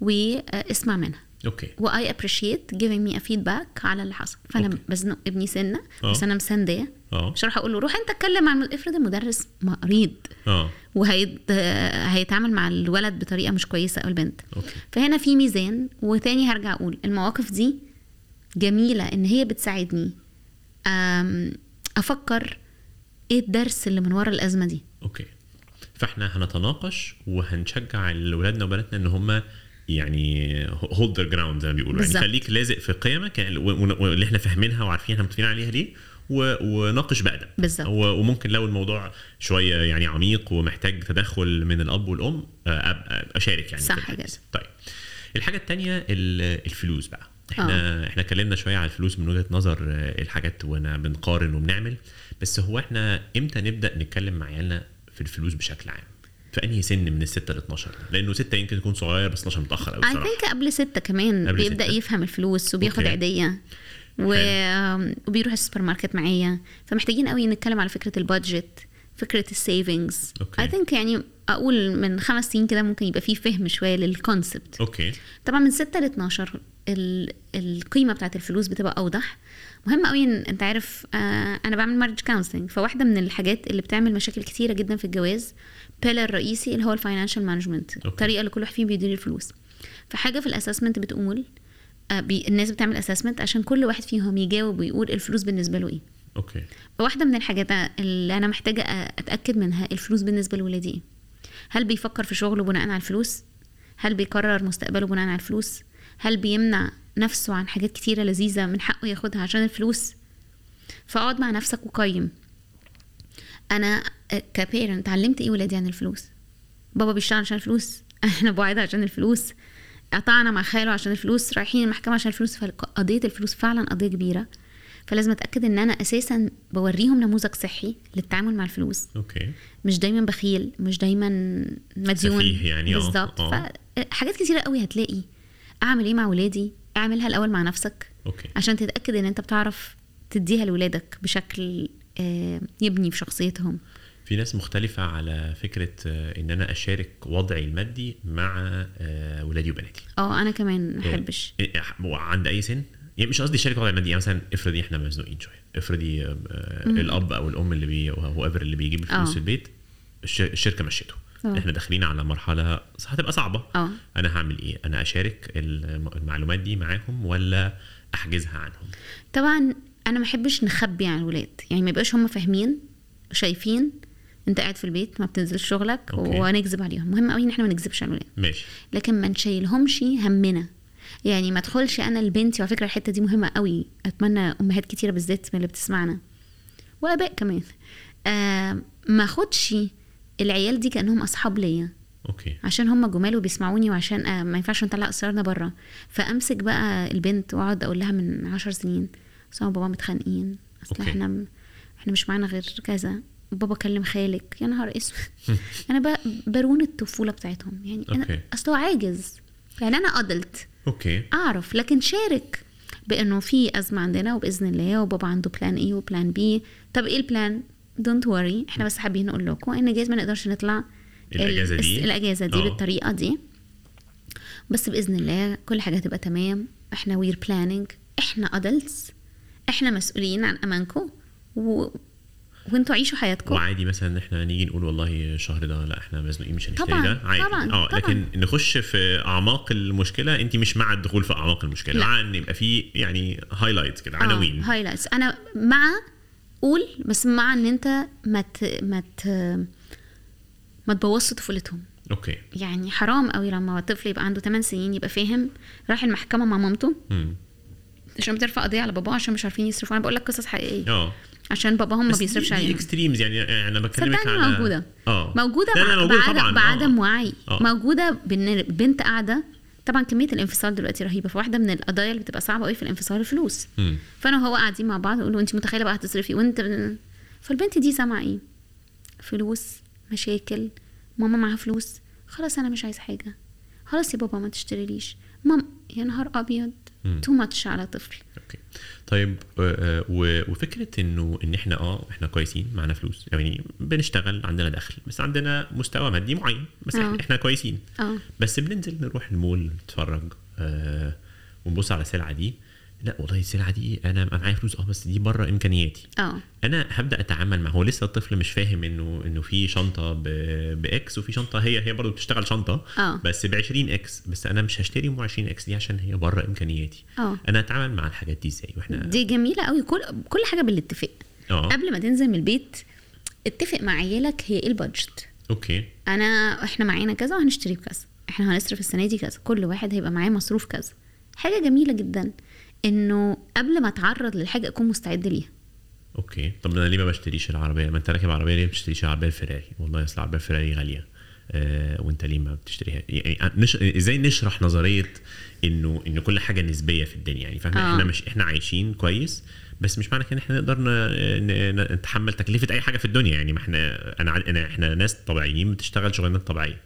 واسمع منها okay. و I appreciate giving me a feedback على اللي حصل. فأنا okay. بزنق ابني سنة آه. بس أنا مسنديه آه. مش هروح أقول له روح أنت اتكلم مع الم- افرض المدرس مريض. آه. وهيتعامل مع الولد بطريقة مش كويسة أو البنت. okay. فهنا في ميزان وتاني هرجع أقول المواقف دي جميلة إن هي بتساعدني أم، أفكر إيه الدرس اللي من ورا الأزمة دي. okay. فإحنا هنتناقش وهنشجع ولادنا وبناتنا إن هم يعني hold their ground زي ما بيقولوا يعني. خليك لازق في قيمك واللي إحنا فاهمينها وعارفين إحنا متفقين عليها ليه وناقش بأدب بالظبط. وممكن لو الموضوع شوية يعني عميق ومحتاج تدخل من الأب والأم آه، أشارك يعني صح. كده. طيب الحاجة الثانية الفلوس بقى إحنا إحنا اتكلمنا شوية على الفلوس من وجهة نظر آه، الحاجات وأنا بنقارن وبنعمل بس هو إحنا إمتى نبدأ نتكلم مع عيالنا في الفلوس بشكل عام في أنهي سن من الستة ل 12 لأنه ستة يمكن يكون صغير بس 12 متأخر قوي I think قبل ستة كمان قبل بيبدأ ستة. يفهم الفلوس وبياخد. عيدية. و... وبيروح السوبر ماركت معايا. فمحتاجين قوي نتكلم على فكرة ال budget فكرة ال savings. I think يعني أقول من خمس سنين كده ممكن يبقى فيه فهم شوية لل concept okay. طبعا من 6 ل 12 ال... القيمة بتاعت الفلوس بتبقى أوضح. مهم قوي إن أنت عارف آه أنا بعمل marriage counseling فواحدة من الحاجات اللي بتعمل مشاكل كتيرة جدا في الجواز pillar رئيسي اللي هو ال financial management. الطريقة اللي كل واحد فيهم بيدير الفلوس. فحاجة في ال assessment بتقول آه بي الناس بتعمل assessment عشان كل واحد فيهم يجاوب ويقول الفلوس بالنسبة له إيه. okay. واحدة من الحاجات اللي أنا محتاجة أتأكد منها الفلوس بالنسبة لولادي إيه؟ هل بيفكر في شغله بناء على الفلوس؟ هل بيقرر مستقبله بناء على الفلوس؟ هل بيمنع نفسه عن حاجات كتيرة لذيذة من حقه ياخدها عشان الفلوس؟ فاقعد مع نفسك وقيم. أنا كبيرنت علمت إيه ولادي عن الفلوس؟ بابا بيشتغل عشان الفلوس إحنا بعيد عشان الفلوس قطعنا مع خاله عشان الفلوس رايحين المحكمة عشان الفلوس فقضية الفلوس فعلا قضية كبيرة. فلازم أتأكد إن أنا أساسا بوريهم نموذج صحي للتعامل مع الفلوس. okay. مش دايما بخيل مش دايما مديون. يعني، آه، بالظبط. آه. فحاجات كتيرة قوي هتلاقي. أعمل إيه مع ولادي؟ أعملها الأول مع نفسك. okay. عشان تتأكد إن أنت بتعرف تديها لولادك بشكل يبني في شخصيتهم في ناس مختلفة على فكرة آه، إن أنا أشارك وضعي المادي مع آه، ولادي وبناتي. آه أنا كمان ما أحبش إيه، عند أي سن؟ يعني مش قصدي أشارك وضعي المادي يعني مثلا افرضي إحنا مزنوقين شوية، افرضي آه، آه، الأب أو الأم اللي بي whoever اللي بيجيب الفلوس آه. في البيت الش- الشركة مشيته. آه. إحنا داخلين على مرحلة هتبقى صعبة. آه أنا هعمل إيه؟ أنا أشارك الم- المعلومات دي معاهم ولا أحجزها عنهم؟ طبعا أنا ما أحبش نخبي عن الولاد. يعني ما يبقاش هم فاهمين شايفين أنت قاعد في البيت ما بتنزلش شغلك okay. ونكذب عليهم. مهم قوي إن إحنا ما نكذبش على الولاد. ماشي. لكن ما نشيلهمش همنا. يعني ما ادخلش أنا لبنتي وعلى فكرة الحتة دي مهمة قوي أتمنى أمهات كتيرة بالذات من اللي بتسمعنا. وآباء كمان. آه ما أخدش العيال دي كأنهم أصحاب ليا. أوكي. عشان هم جمال وبيسمعوني وعشان آه ما ينفعش نطلع اسرارنا بره. فأمسك بقى البنت وأقعد أقول لها من عشر سنين بس ماما وبابا متخانقين. أصل. إحنا إحنا مش معانا غير كذا. بابا كلم خالك. يا نهار اسود. أنا ب- ب ruin الطفولة بتاعتهم. يعني okay. أنا أصل هو عاجز. يعني أنا adult okay. أعرف. لكن شارك بإنه في أزمة عندنا وبإذن الله وبابا عنده plan A و plan B طب إيه ال plan don't worry إحنا بس حابين نقول لكم إن جايز ما نقدرش نطلع الأجازة ال- دي؟ الإجازة دي آه. بالطريقة دي. بس بإذن الله كل حاجة هتبقى تمام. إحنا we're planning إحنا adults إحنا مسؤولين عن أمانكم و... وإنتوا عيشوا حياتكم. وعادي مثلا إن إحنا نيجي نقول والله الشهر ده لا إحنا مزنوقين مش هنشتري طبعاً، ده عادي. طبعاً، آه طبعاً. لكن نخش في أعماق المشكلة أنت مش مع الدخول في أعماق المشكلة. لا. مع ان يبقى في يعني highlight كده آه، عناوين. highlights أنا مع قول بس مع إن أنت ما ت... ما ت... ما تبوظش طفولتهم. okay. يعني حرام قوي لما طفل يبقى عنده 8 سنين يبقى فاهم راح المحكمة مع مامته. عشان بترفع قضية على باباه عشان مش عارفين يصرفوا. أنا بقول لك قصص حقيقية. آه. عشان باباهم ما بيصرفش عليهم. اكستريمز يعني أنا بكلمك على موجودة. آه. موجودة لا لا موجودة بعدم, طبعا. بعدم آه. وعي آه. موجودة بان البنت قاعدة. طبعا كمية الانفصال دلوقتي رهيبة. فواحدة من القضايا اللي بتبقى صعبة قوي في الانفصال الفلوس. مم. فأنا وهو قاعدين مع بعض يقولوا انت متخيلة بقى هتصرفي وأنت فالبنت دي سامعة إيه؟ فلوس مشاكل ماما معاها فلوس. خلاص أنا مش عايز حاجة. خلاص يا بابا ما تشتريليش. مام يا نهار أبيض. too much على طفل. okay. طيب آه، آه، وفكرة إنه إن إحنا آه إحنا كويسين معانا فلوس يعني بنشتغل عندنا دخل بس عندنا مستوى مادي معين بس آه. إحنا, كويسين. آه. بس بننزل نروح المول نتفرج آه ونبص على السلعة دي لا والله السلعه دي أنا معايا فلوس آه بس دي بره إمكانياتي. آه. أنا هبدأ أتعامل مع هو لسه الطفل مش فاهم إنه إنه في شنطة ب... ب X وفي شنطة هي هي برضه بتشتغل شنطة آه. بس ب 20 X بس أنا مش هشتري أم 20 X دي عشان هي بره إمكانياتي. آه. أنا أتعامل مع الحاجات دي إزاي؟ وإحنا دي جميلة قوي كل كل حاجة بالاتفاق. آه. قبل ما تنزل من البيت اتفق مع عيالك هي إيه ال budget. Okay. أنا إحنا معانا كذا وهنشتري بكذا. إحنا هنصرف السنة دي كذا كل واحد هيبقى معاه مصروف كذا. حاجة جميلة جدا. إنه قبل ما أتعرض للحاجة أكون مستعد ليها. Okay. طب أنا ليه ما بشتريش العربية؟ ما أنت راكب عربية ليه ما بتشتريش العربية الفيراري؟ والله أصل العربية الفيراري غالية. آه وأنت ليه ما بتشتريها؟ يعني نش... إزاي نشرح نظرية إنه ان كل حاجة نسبية في الدنيا؟ يعني فاهم آه. إحنا مش إحنا عايشين كويس بس مش معنى كده إن إحنا نقدر. نتحمل تكلفة أي حاجة في الدنيا. يعني ما إحنا أنا أنا إحنا ناس طبيعيين بتشتغل شغلانات طبيعية.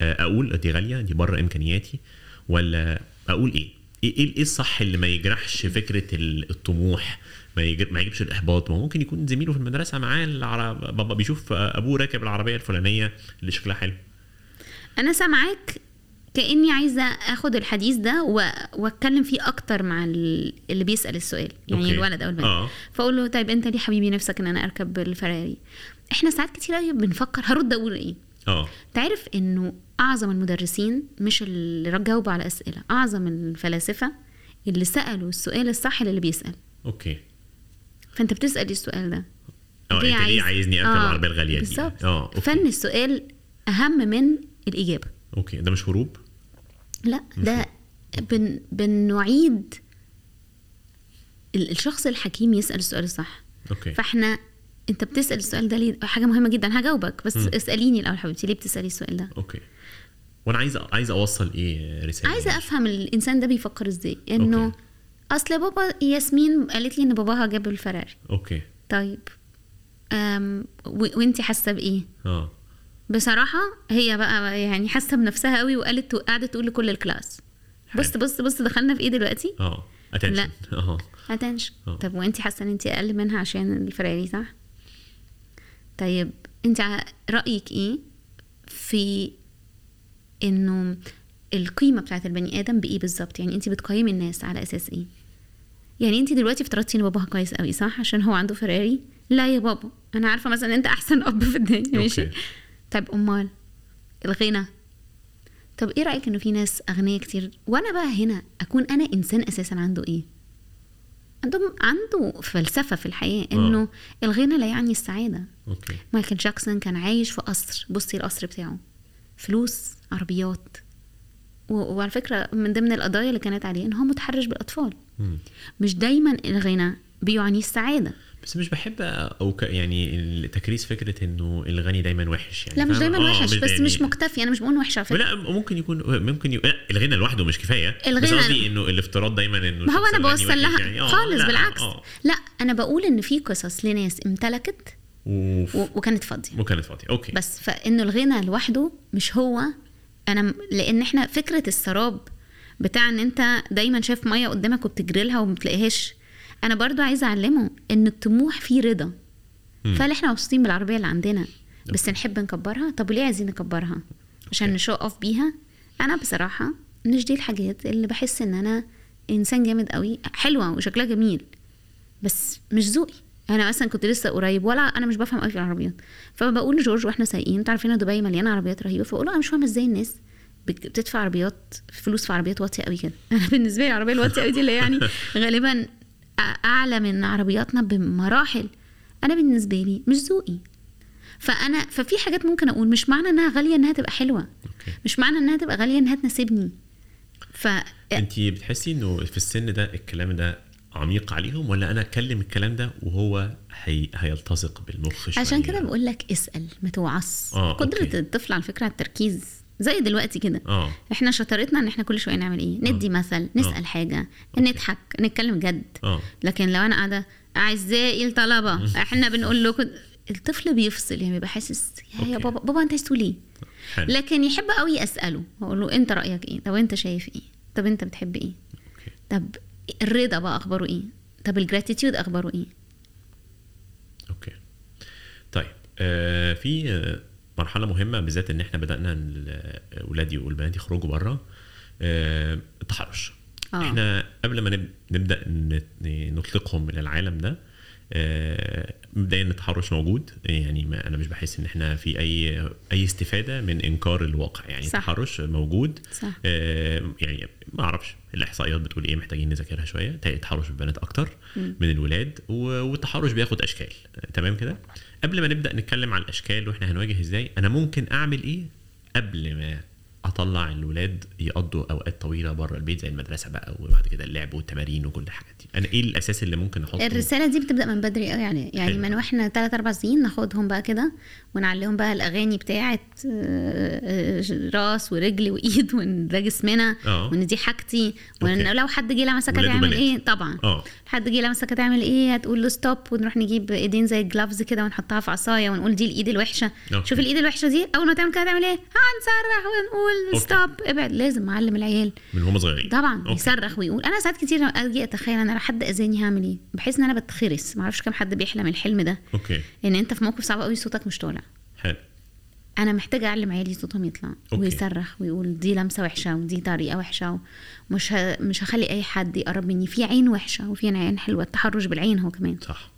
آه، أقول دي غالية دي بره إمكانياتي ولا أقول إيه؟ إيه إيه إيه الصح اللي ما يجرحش فكرة ال- الطموح؟ ما يجر... ما يجيبش الإحباط. ما ممكن يكون زميله في المدرسة معاه. بابا بيشوف أبوه راكب العربية الفلانية اللي شكلها حلو. أنا سامعاك كأني عايزة آخد الحديث ده و... وأتكلم فيه أكتر مع ال- اللي بيسأل السؤال يعني أوكي. الولد أو البنت آه. فأقول له طيب أنت ليه حبيبي نفسك إن أنا أركب الفراري؟ إحنا ساعات كتير قوي بنفكر هرد أقول إيه؟ آه. تعرف إنه أعظم المدرسين مش اللي جاوبوا على أسئلة أعظم الفلاسفة اللي سألوا السؤال الصح للي بيسأل. Okay. فأنت بتسأل السؤال ده. آه أنت ليه عايزني أركب العربية الغالية دي؟ بالظبط. آه. فن السؤال أهم من الإجابة. Okay ده مش هروب؟ لا ده بن بنعيد ال- الشخص الحكيم يسأل السؤال الصح. Okay. فإحنا انت بتسأل السؤال ده ليه؟ حاجة مهمة جدا. هجاوبك بس مم. اسأليني الأول حبيبتي ليه بتسألي السؤال ده؟ Okay. وأنا عايز عايز أوصل إيه رسالة؟ عايزة أفهم الإنسان ده بيفكر إزاي. إنه. أصل بابا ياسمين قالت لي إن باباها جاب الفراري okay. طيب أم و- وإنتي حاسة بإيه؟ آه. بصراحة هي بقى يعني حاسة بنفسها قوي وقالت قعدت تقول لكل ال class. بص. بص بص دخلنا في إيه دلوقتي؟ آه. اتنشن آه. اتنشن آه. طب وإنتي حاسة إن إنتي أقل منها عشان الفراري صح؟ طيب انت رأيك إيه في انه القيمة بتاعت البني آدم بإيه بالظبط؟ يعني انت بتقيمي الناس على أساس إيه؟ يعني انت دلوقتي افترضتي ان باباها كويس قوي صح؟ عشان هو عنده فراري لا يا بابا أنا عارفة مثلا إن انت أحسن أب في الدنيا ماشي. طب أمال الغنى؟ طب إيه رأيك إنه في ناس أغنياء كتير؟ وأنا بقى هنا أكون أنا إنسان أساسا عنده إيه؟ عنده عنده فلسفة في الحياة إنه الغنى لا يعني السعادة. Okay. مايكل جاكسون كان عايش في قصر بصي القصر بتاعه فلوس عربيات. و- وعلى فكرة من ضمن القضايا اللي كانت عليه إن هو متحرش بالأطفال. مم. مش دايما الغنى بيعني السعادة. بس مش بحب أو ك يعني تكريس فكرة إنه الغني دايما وحش يعني لا مش؟ دايما آه، وحش بس يعني- مش مكتفي أنا مش بقول وحش على فكرة. لا ممكن يكون ممكن يكون لا الغنى لوحده مش كفاية. بس الغنى- قصدي إنه الافتراض دايما إنه ما هو أنا بوصل لها. يعني. آه، خالص لا، بالعكس. آه. لا أنا بقول إن في قصص لناس امتلكت وف- و- وكانت فاضية. وكانت فاضية أوكي. بس فإنه الغنى لوحده مش هو أنا لأن إحنا فكرة السراب بتاع إن أنت دايما شايف مية قدامك وبتجري لها وما بتلاقيهاش أنا برضو عايزة أعلمه إن الطموح فيه رضا. فهل إحنا مبسوطين بالعربية اللي عندنا؟ بس نحب نكبرها؟ طب وليه عايزين نكبرها؟ عشان. نشو أوف بيها. أنا بصراحة مش دي الحاجات اللي بحس إن أنا إنسان جامد قوي حلوة وشكلها جميل بس مش ذوقي. أنا مثلا كنت لسه قريب ولا أنا مش بفهم قوي في العربيات. فبقول لجورج وإحنا سايقين أنتوا عارفين دبي مليانة عربيات رهيبة؟ فبقول له أنا مش فاهمة إزاي الناس بت- بتدفع عربيات فلوس في عربيات واطية قوي كده. أنا بالنسبة لي العربية الواطية قوي دي اللي يعني غالبا أعلى من عربياتنا بمراحل. أنا بالنسبة لي مش ذوقي. فأنا ففي حاجات ممكن أقول مش معنى إنها غالية إنها تبقى حلوة. مش معنى إنها تبقى غالية إنها تناسبني. ف انت بتحسي إنه في السن ده الكلام ده عميق عليهم ولا أنا أتكلم الكلام ده وهو هي... هيلتصق بالمخ شوية؟ عشان كده بقول لك اسأل ما توعص آه، قدرة. الطفل على فكرة على التركيز. زي دلوقتي كده. آه. إحنا شطارتنا إن إحنا كل شوية نعمل إيه؟ ندي مثل نسأل حاجة نضحك نتكلم جد. آه. لكن لو أنا قاعدة أعزائي الطلبة إحنا بنقول لكم الطفل بيفصل يعني بيبقى حاسس يا يا okay. بابا بابا أنت عايز تقول إيه؟ لكن يحب قوي اساله أقول له أنت رأيك إيه؟ طب أنت شايف إيه؟ طب أنت بتحب إيه؟ Okay. طب الرضا بقى أخباره إيه؟ طب ال gratitude أخباره إيه؟ Okay. طيب آه في آه، مرحلة مهمة بالذات إن إحنا بدأنا ولادي والبنات يخرجوا بره آه التحرش. آه. إحنا قبل ما نب- نبدأ نطلقهم إلى العالم ده آه، مبدئيا التحرش موجود. يعني ما أنا مش بحس إن إحنا في أي أي استفادة من إنكار الواقع. يعني صح. التحرش موجود. صح. آه، يعني ما أعرفش الإحصائيات بتقول إيه محتاجين نذاكرها شوية. تلاقي التحرش بالبنات أكتر من الولاد والتحرش بياخد أشكال. تمام كده؟ قبل ما نبدأ نتكلم على الأشكال وإحنا هنواجه إزاي أنا ممكن أعمل إيه قبل ما أطلع الولاد يقضوا أوقات طويلة بره البيت زي المدرسة بقى وبعد كده اللعب والتمارين وكل الحاجات دي. أنا إيه الأساس اللي ممكن أحطه؟ الرسالة دي بتبدأ من بدري قوي يعني يعني حلو. من وإحنا 3 4 سنين ناخدهم بقى كده. ونعلمهم بقى الأغاني بتاعه آه، آه، راس ورجل وإيد وان ده جسمنا آه. وان دي حاجتي وان. لو حد جه لمسك هتعمل. إيه؟ طبعا. آه. حد جه لمسك هتعمل إيه؟ هتقول له stop ونروح نجيب إيدين زي ال gloves كده ونحطها في عصاية ونقول دي الإيد الوحشة. Okay. شوف الإيد الوحشة دي أول ما تعمل كده هتعمل إيه؟ هنصرخ ونقول okay. Stop ابعد. لازم معلم العيال. من هم صغيرين. طبعا. Okay. يصرخ ويقول. أنا ساعات كتير أجي أتخيل أنا لو حد أذاني هعمل إيه؟ بحس إن أنا بتخرس. ما أعرفش كام حد بيحلم الحلم ده. Okay. إن أنت في موقف صعب قوي صوتك مش طالع. حلو. أنا محتاجة أعلم عيالي صوتهم يطلع okay. ويصرخ ويقول دي لمسة وحشة ودي طريقة وحشة ومش ه... مش هخلي أي حد يقرب مني. في عين وحشة وفي عين حلوة. التحرش بالعين هو كمان. صح.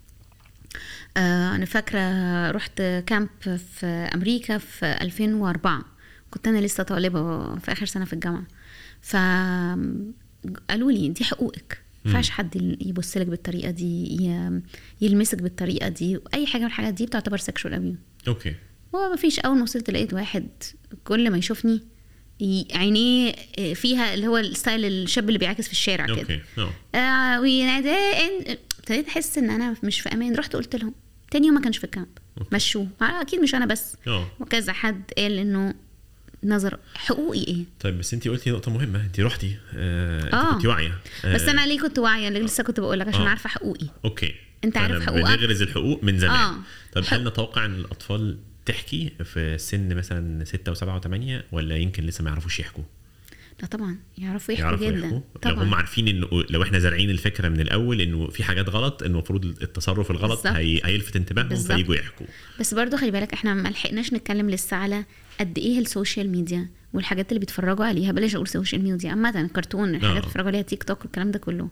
آه أنا فاكرة رحت camp في أمريكا في 2004 كنت أنا لسه طالبة في آخر سنة في الجامعة. ف قالوا لي دي حقوقك. ما ينفعش حد يبص لك بالطريقة دي ي- يلمسك بالطريقة دي. أي حاجة من الحاجات دي بتعتبر sexual abuse. Okay. هو ما فيش أول ما وصلت لقيت واحد كل ما يشوفني عينيه فيها اللي هو ال style الشاب اللي بيعاكس في الشارع كده. Okay. أه. آه وينادي ابتديت أحس إن أنا مش في أمان. رحت قلت لهم تاني يوم ما كانش في ال camp. مشوه. أكيد مش أنا بس. أه. وكذا حد قال إنه نظر حقوقي إيه. طيب بس انت قلتي نقطة مهمة. انت رحتي آه انت آه. كنت واعية. بس آه، أنا ليه كنت واعية؟ اللي لسه كنت بقول لك عشان آه. عارفه حقوقي. Okay. أنت عارف حقوقك؟ بنغرز الحقوق من زمان. آه. طب هل نتوقع إن الأطفال تحكي في سن مثلا ستة وسبعة وثمانية ولا يمكن لسه ما يعرفوش يحكوا؟ لا طبعا يعرفوا يحكوا يعرفوا جدا يحكوا لو طبعا هم عارفين إنه لو إحنا زارعين الفكرة من الأول إنه في حاجات غلط إنه المفروض التصرف الغلط. هي... هيلفت انتباههم. فييجوا يحكوا بس برضو خلي بالك إحنا ما لحقناش نتكلم لسه على قد إيه ال social media والحاجات اللي بيتفرجوا عليها بلاش أقول social media عامة الكرتون الحاجات اللي آه. بيتفرجوا عليها تيك توك والكلام ده كله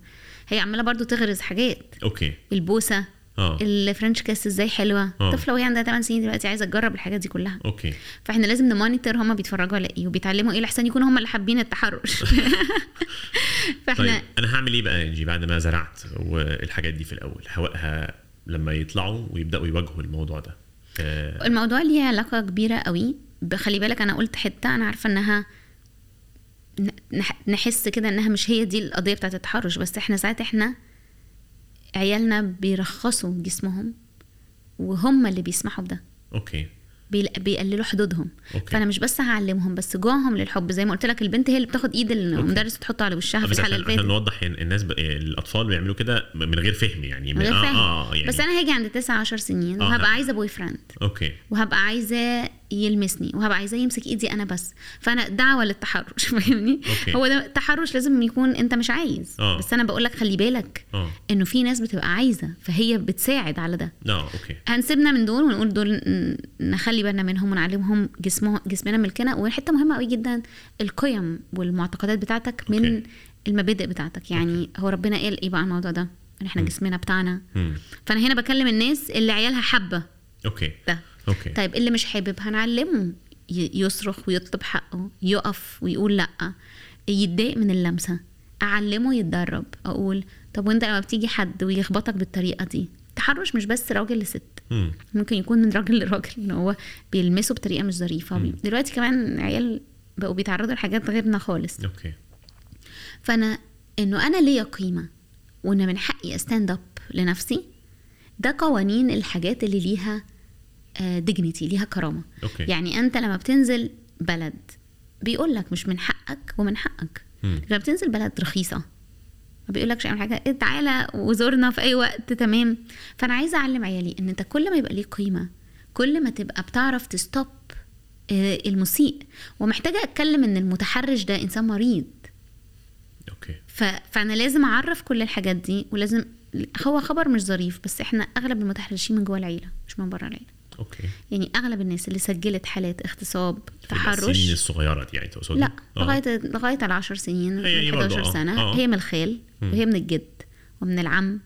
هي عمالة برضو تغرز حاجات okay البوسة آه. ال French kiss إزاي حلوة؟ آه. طفلة وهي عندها 8 سنين دلوقتي عايزة تجرب الحاجات دي كلها. okay. فإحنا لازم ن monitor هما بيتفرجوا على إيه وبيتعلموا إيه لحسن يكونوا هما اللي حابين التحرش. فإحنا طيب أنا هعمل إيه بقى انجي بعد ما زرعت والحاجات دي في الأول؟ هوقها لما يطلعوا ويبدأوا يواجهوا الموضوع ده. آه. الموضوع ليه علاقة كبيرة قوي. خلي بالك أنا قلت حتة أنا عارفة إنها نحس كده إنها مش هي دي القضية بتاعت التحرش بس إحنا ساعات إحنا عيالنا بيرخصوا جسمهم وهم اللي بيسمحوا بده okay بيقللوا حدودهم. okay. فأنا مش بس هعلمهم بس جواهم للحب. زي ما قلت لك البنت هي اللي بتاخد إيد المدرس وتحطه على وشها في بس الحلقة عشان, نوضح الناس ب... الأطفال بيعملوا كده من غير فهم يعني من غير آه فهم. آه يعني بس أنا هاجي عند 9 10 سنين آه، وهبقى عايزة boyfriend okay. وهبقى عايزاه يلمسني وهبقى عايزاه يمسك إيدي أنا بس. فأنا دعوة للتحرش فاهمني. هو ده التحرش لازم يكون أنت مش عايز. آه. بس أنا بقول لك خلي بالك آه. إنه في ناس بتبقى عايزة فهي بتساعد على ده. آه okay. هنسيبنا من دول ونقول دول ن- بالنا منهم ونعلمهم جسمه جسمنا ملكنا وحتة مهمة قوي جدا القيم والمعتقدات بتاعتك من okay. المبادئ بتاعتك. يعني هو ربنا قال إيه بقى الموضوع ده؟ إن إحنا جسمنا بتاعنا. مم. فأنا هنا بكلم الناس اللي عيالها حابة. okay. ده. okay. طيب اللي مش حابب هنعلمه يصرخ ويطلب حقه يقف ويقول لأ يتضايق من اللمسة. أعلمه يتدرب. أقول طب وأنت لما بتيجي حد ويخبطك بالطريقة دي تحرش مش بس راجل لست. مم. ممكن يكون من راجل لراجل إن هو بيلمسه بطريقة مش ظريفة. دلوقتي كمان عيال بقوا بيتعرضوا لحاجات غيرنا خالص. okay. فأنا إنه أنا ليا قيمة وإن من حقي stand up لنفسي ده قوانين الحاجات اللي ليها dignity ليها كرامة. okay. يعني أنت لما بتنزل بلد بيقول لك مش من حقك ومن حقك. لما بتنزل بلد رخيصة ما بيقولكش اعمل حاجة. إيه تعالى وزورنا في أي وقت تمام؟ فأنا عايزة أعلم عيالي إن أنت كل ما يبقى ليك قيمة كل ما تبقى بتعرف ت stop آه، المسيء. ومحتاجة أتكلم إن المتحرش ده إنسان مريض. okay. ف... فأنا لازم أعرف كل الحاجات دي ولازم هو خبر مش ظريف بس إحنا أغلب المتحرشين من جوه العيلة مش من بره العيلة. okay. يعني أغلب الناس اللي سجلت حالات اغتصاب السنين تحرش. الصغيرة دي يعني تقصدي لا. لغاية لغاية العشر سنين هي- هي برضو 11 آه. سنة آه. هي من الخال. وهي من الجد ومن العم.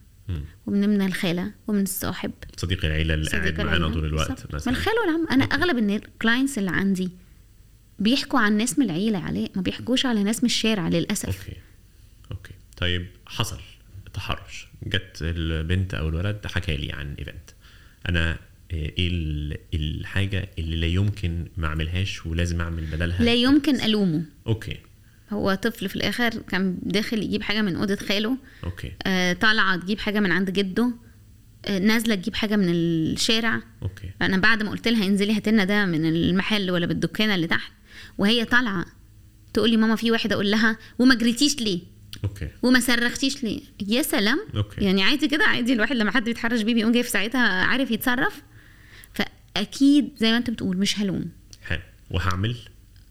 ومن من الخالة ومن الصاحب. صديق العيلة اللي قاعد معانا. طول الوقت. مثلا. من الخال والعم. أنا أغلب ال clients اللي عندي بيحكوا عن ناس من العيلة عليه ما بيحكوش على ناس من الشارع للأسف. أوكي. أوكي. طيب حصل تحرش. جت البنت أو الولد حكى لي عن event أنا إيه ال- الحاجة اللي لا يمكن ما أعملهاش ولازم أعمل بدلها؟ لا يمكن ألومه. okay. هو طفل في الآخر كان داخل يجيب حاجة من أوضة خاله. okay. آه طالعة تجيب حاجة من عند جده. آه نازلة تجيب حاجة من الشارع. okay. أنا بعد ما قلت لها انزلي هات لنا ده من المحل ولا بالدكانة اللي تحت. وهي طالعة تقول لي ماما في واحد أقول لها وما جريتيش ليه؟ okay. وما صرختيش ليه؟ يا سلام. okay. يعني عادي كده عادي الواحد لما حد بيتحرش بيه بيقوم جاي في ساعتها عارف يتصرف. فأكيد زي ما أنت بتقول مش هلوم. حلو. وهعمل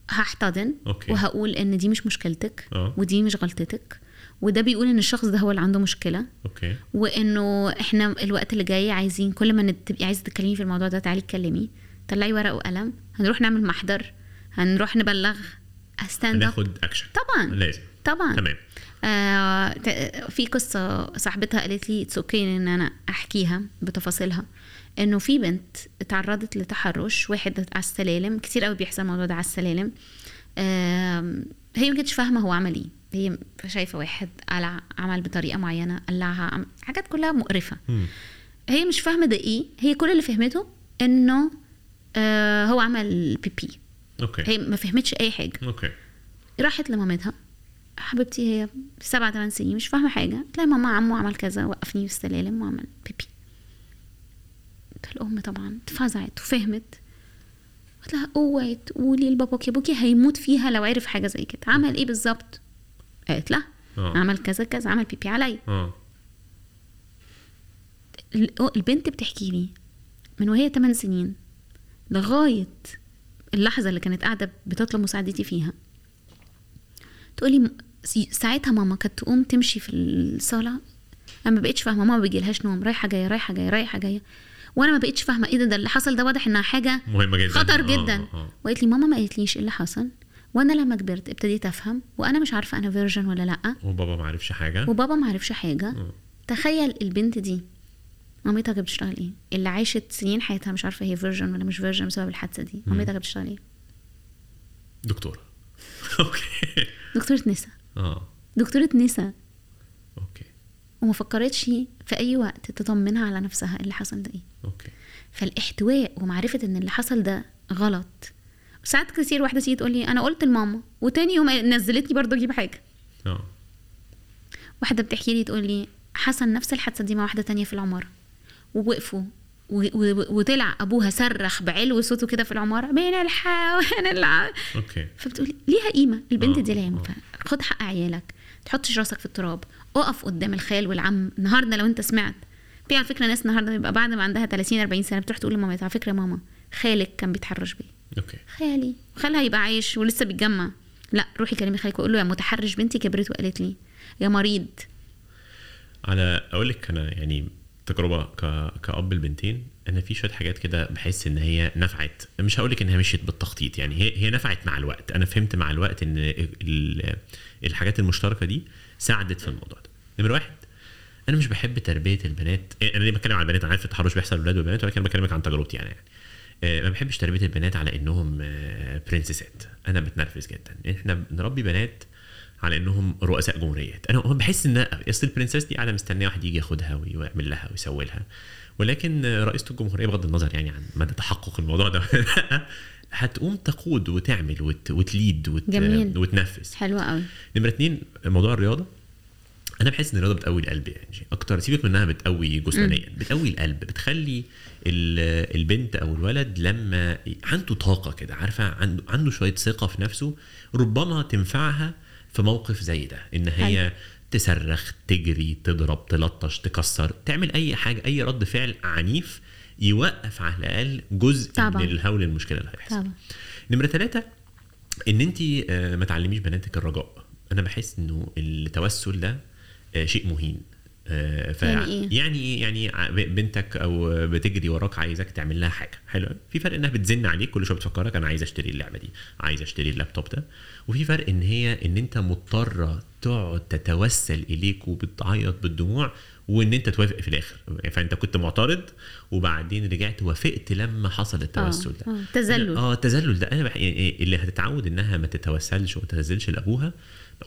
هحتضن okay. وهقول إن دي مش مشكلتك آه. ودي مش غلطتك وده بيقول إن الشخص ده هو اللي عنده مشكلة okay. وإنه إحنا الوقت اللي جاي عايزين كل ما تبقي عايزه تتكلمي في الموضوع ده تعالي اتكلمي. طلعي ورقة وقلم. هنروح نعمل محضر. هنروح نبلغ. stand up هناخد اكشن طبعا. لازم. طبعا. تمام. آه في قصة صاحبتها قالت لي it's okay إن أنا أحكيها بتفاصيلها. إنه في بنت اتعرضت لتحرش واحد على السلالم كتير قوي بيحصل الموضوع ده على السلالم. هي ما كانتش فاهمة هو عمل إيه. هي شايفة واحد قلع عمل بطريقة معينة قلعها حاجات كلها مقرفة. هي مش فاهمة ده إيه. هي كل اللي فهمته إنه آه هو عمل بيبي. okay. هي ما فهمتش أي حاجة. okay. راحت لمامتها. حبيبتي هي سبعة ثمان سنين مش فاهمة حاجة. تلاقي ماما عمو عمل كذا وقفني في السلالم وعمل بيبي. الأم طبعا اتفزعت وفهمت. قلت لها أوعي تقولي لباباكي ابوكي هيموت فيها لو عرف حاجة زي كده. عمل إيه بالظبط؟ قالت لا آه. عمل كذا كذا عمل بيبي عليا. ال- البنت بتحكي لي من وهي 8 سنين لغاية اللحظة اللي كانت قاعدة بتطلب مساعدتي فيها. تقولي ساعتها ماما كانت تقوم تمشي في الصالة أنا ما بقتش فاهمة ماما ما بيجيلهاش نوم رايحة جاية رايحة جاية رايحة جاية. وأنا ما بقتش فاهمة إيه ده ده اللي حصل ده واضح انها حاجة مهمة جدا. خطر آه، جدا. آه. وقالت لي ماما ما قالتليش إيه اللي حصل. وأنا لما كبرت ابتديت أفهم وأنا مش عارفة أنا virgin ولا لأ. وبابا ما عرفش حاجة. وبابا ما عرفش حاجة. آه. تخيل البنت دي مامتها كانت بتشتغل إيه؟ اللي عاشت سنين حياتها مش عارفة هي virgin ولا مش virgin بسبب الحادثة دي. مامتها كانت بتشتغل إيه؟ دكتورة. okay. دكتورة نسا. آه. دكتورة نسا. okay. وما فكرتش في أي وقت تطمنها على نفسها اللي حصل ده إيه. okay. فالاحتواء ومعرفة إن اللي حصل ده غلط. ساعات كتير واحدة تيجي تقول لي أنا قلت لماما. وتاني يوم نزلتني برضه أجيب حاجة. آه. واحدة بتحكي لي تقول لي حصل نفس الحادثة دي مع واحدة تانية في العمارة. ووقفوا. وطلع أبوها صرخ بعلو صوته كده في العمارة بين الحيوان الع... OK. فبتقولي ليها قيمة البنت آه، دي ليها قيمة آه. خد حق عيالك تحطش راسك في التراب. أقف قدام الخال والعم النهارده لو أنت سمعت. في على فكرة ناس النهارده بيبقى بعد ما عندها 30 40 سنة بتروح تقول لمامتها على فكرة ماما خالك كان بيتحرش بيا. OK. خالي. خالها هيبقى عايش ولسه بيتجمع. لا روحي كلمي خالك وقول له يا متحرش بنتي كبرت وقالت لي يا مريض. على أقول لك أنا يعني تجربة ك... كأب البنتين أنا في شوية حاجات كده بحس إن هي نفعت. مش هقول لك إنها مشيت بالتخطيط يعني هي هي نفعت مع الوقت. أنا فهمت مع الوقت إن ال... الحاجات المشتركة دي ساعدت في الموضوع ده. نمرة واحد أنا مش بحب تربية البنات أنا ليه بتكلم عن البنات؟ أنا عارف التحرش بيحصل للولاد والبنات ولكن بكلمك عن تجربتي أنا يعني. آه، ما بحبش تربية البنات على إنهم آه، برنسسات أنا بتنرفز جدا. إحنا بنربي بنات على إنهم رؤساء جمهوريات. أنا بحس إن أصل البرنسس دي قاعدة مستنية واحد يجي ياخدها ويعمل لها ويسوي لها. ولكن آه، رئيسة الجمهورية بغض النظر يعني عن مدى تحقق الموضوع ده. هتقوم تقود وتعمل وت... وتليد وت... جميل. وتنفذ. حلوة قوي. نمرة اتنين موضوع الرياضة. أنا بحس إن الرياضة بتقوي القلب يعني أكتر. سيبك منها بتقوي جسمانيا بتقوي القلب بتخلي ال- البنت أو الولد لما عنده طاقة كده عارفة؟ عنده عنده شوية ثقة في نفسه ربما تنفعها في موقف زي ده إن هي تصرخ تجري تضرب تلطش تكسر تعمل أي حاجة أي رد فعل عنيف يوقف على الأقل جزء طبعاً. من الهول المشكلة اللي هيحصل. طبعا. نمرة ثلاثة إن انت ما تعلميش بناتك الرجاء. أنا بحس إنه التوسل ده آه، شيء مهين. آه، ف يعني إيه؟ يعني إيه؟ يعني ع- ب- بنتك أو بتجري وراك عايزك تعمل لها حاجة. حلو؟ في فرق إنها بتزن عليك كل شوية بتفكرك أنا عايز أشتري اللعبة دي عايز أشتري اللابتوب ده. وفي فرق إن هي إن أنت مضطرة تقعد تتوسل إليك وبتعيط بالدموع وإن أنت توافق في الآخر. فأنت كنت معترض وبعدين رجعت وافقت لما حصل التوسل ده. آه، تذلل. آه التذلل ده. أنا بح... يعني اللي هتتعود إنها ما تتوسلش وما تتذلش لأبوها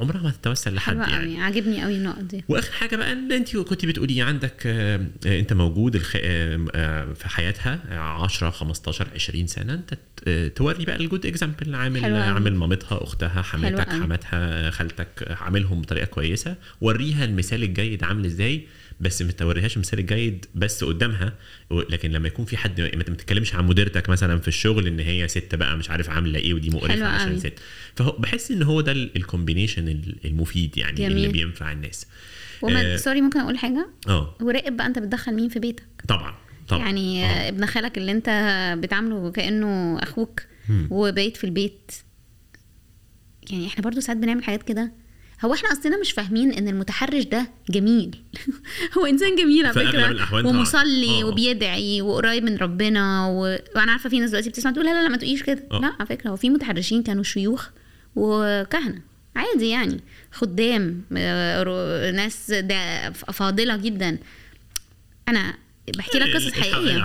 عمرها ما تتوسل لحد يعني. قوي عاجبني قوي النقط دي. وآخر حاجة بقى إن أنت كنت بتقولي عندك آه، آه، أنت موجود الخ... آه، آه، في حياتها 10 15 20 سنة أنت آه، توري بقى ال good example عامل. عامل مامتها أختها حماتك. حماتها خالتك آه، عاملهم بطريقة كويسة. وريها المثال الجيد عامل إزاي. بس ما توريهاش المثال الجيد بس قدامها لكن لما يكون في حد ما تتكلمش عن مديرتك مثلا في الشغل إن هي ست بقى مش عارف عاملة إيه ودي مقرفة عشان. ست فهو بحس إن هو ده ال combination المفيد يعني اللي جميل. بينفع الناس وما آه. sorry ممكن أقول حاجة آه وراقب بقى أنت بتدخل مين في بيتك طبعا طبعا يعني آه. آه. ابن خالك اللي أنت بتعامله كأنه أخوك مم. وبقيت في البيت يعني إحنا برضو ساعات بنعمل حاجات كده هو إحنا أصلنا مش فاهمين إن المتحرش ده جميل هو إنسان جميل على فكرة. ومصلي آه. وبيدعي وقريب من ربنا و... وأنا عارفة في ناس دلوقتي بتسمع تقول لا لا لا ما تقوليش كده آه. لا على فكرة هو في متحرشين كانوا شيوخ وكهنة عادي يعني خدام آه، ناس ده فاضلة جدا أنا بحكي لك قصص حقيقية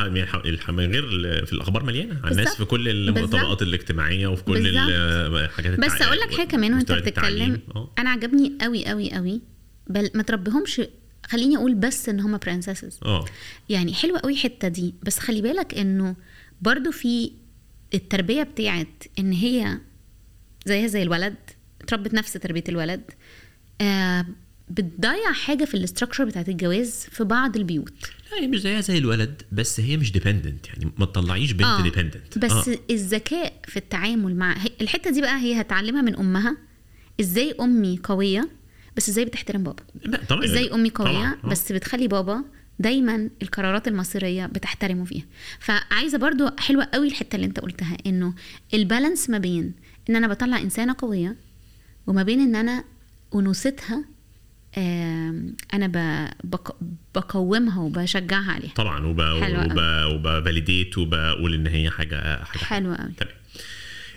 غير في الأخبار مليانة عن الناس. في كل. الطبقات الاجتماعية وفي كل. الحاجات بس أقول لك حاجة كمان وأنت بتتكلم. آه. أنا عجبني قوي قوي قوي بل ما تربيهمش خليني أقول بس إن هم برنسسز آه يعني حلوة قوي الحتة دي بس خلي بالك إنه برضو في التربية بتاعت إن هي زيها زي الولد اتربت نفس تربية الولد آه بتضيع حاجة في ال structure بتاعت الجواز في بعض البيوت هي مش زيها زي الولد بس هي مش dependent يعني ما تطلعيش بنت آه، dependent بس آه. الذكاء في التعامل مع الحتة دي بقى هي هتعلمها من أمها إزاي أمي قوية بس إزاي بتحترم بابا طبعا إزاي أمي قوية طبعاً. آه. بس بتخلي بابا دايما القرارات المصيرية بتحترمه فيها فعايزة برضو حلوة قوي الحتة اللي أنت قلتها إنه ال balance ما بين إن أنا بطلع إنسانة قوية وما بين إن أنا أنوثتها أنا بقومها وبشجعها عليها. طبعا وب وب وبفاليديت وبقول إن هي حاجة حاجة حلوة. قوي. تمام.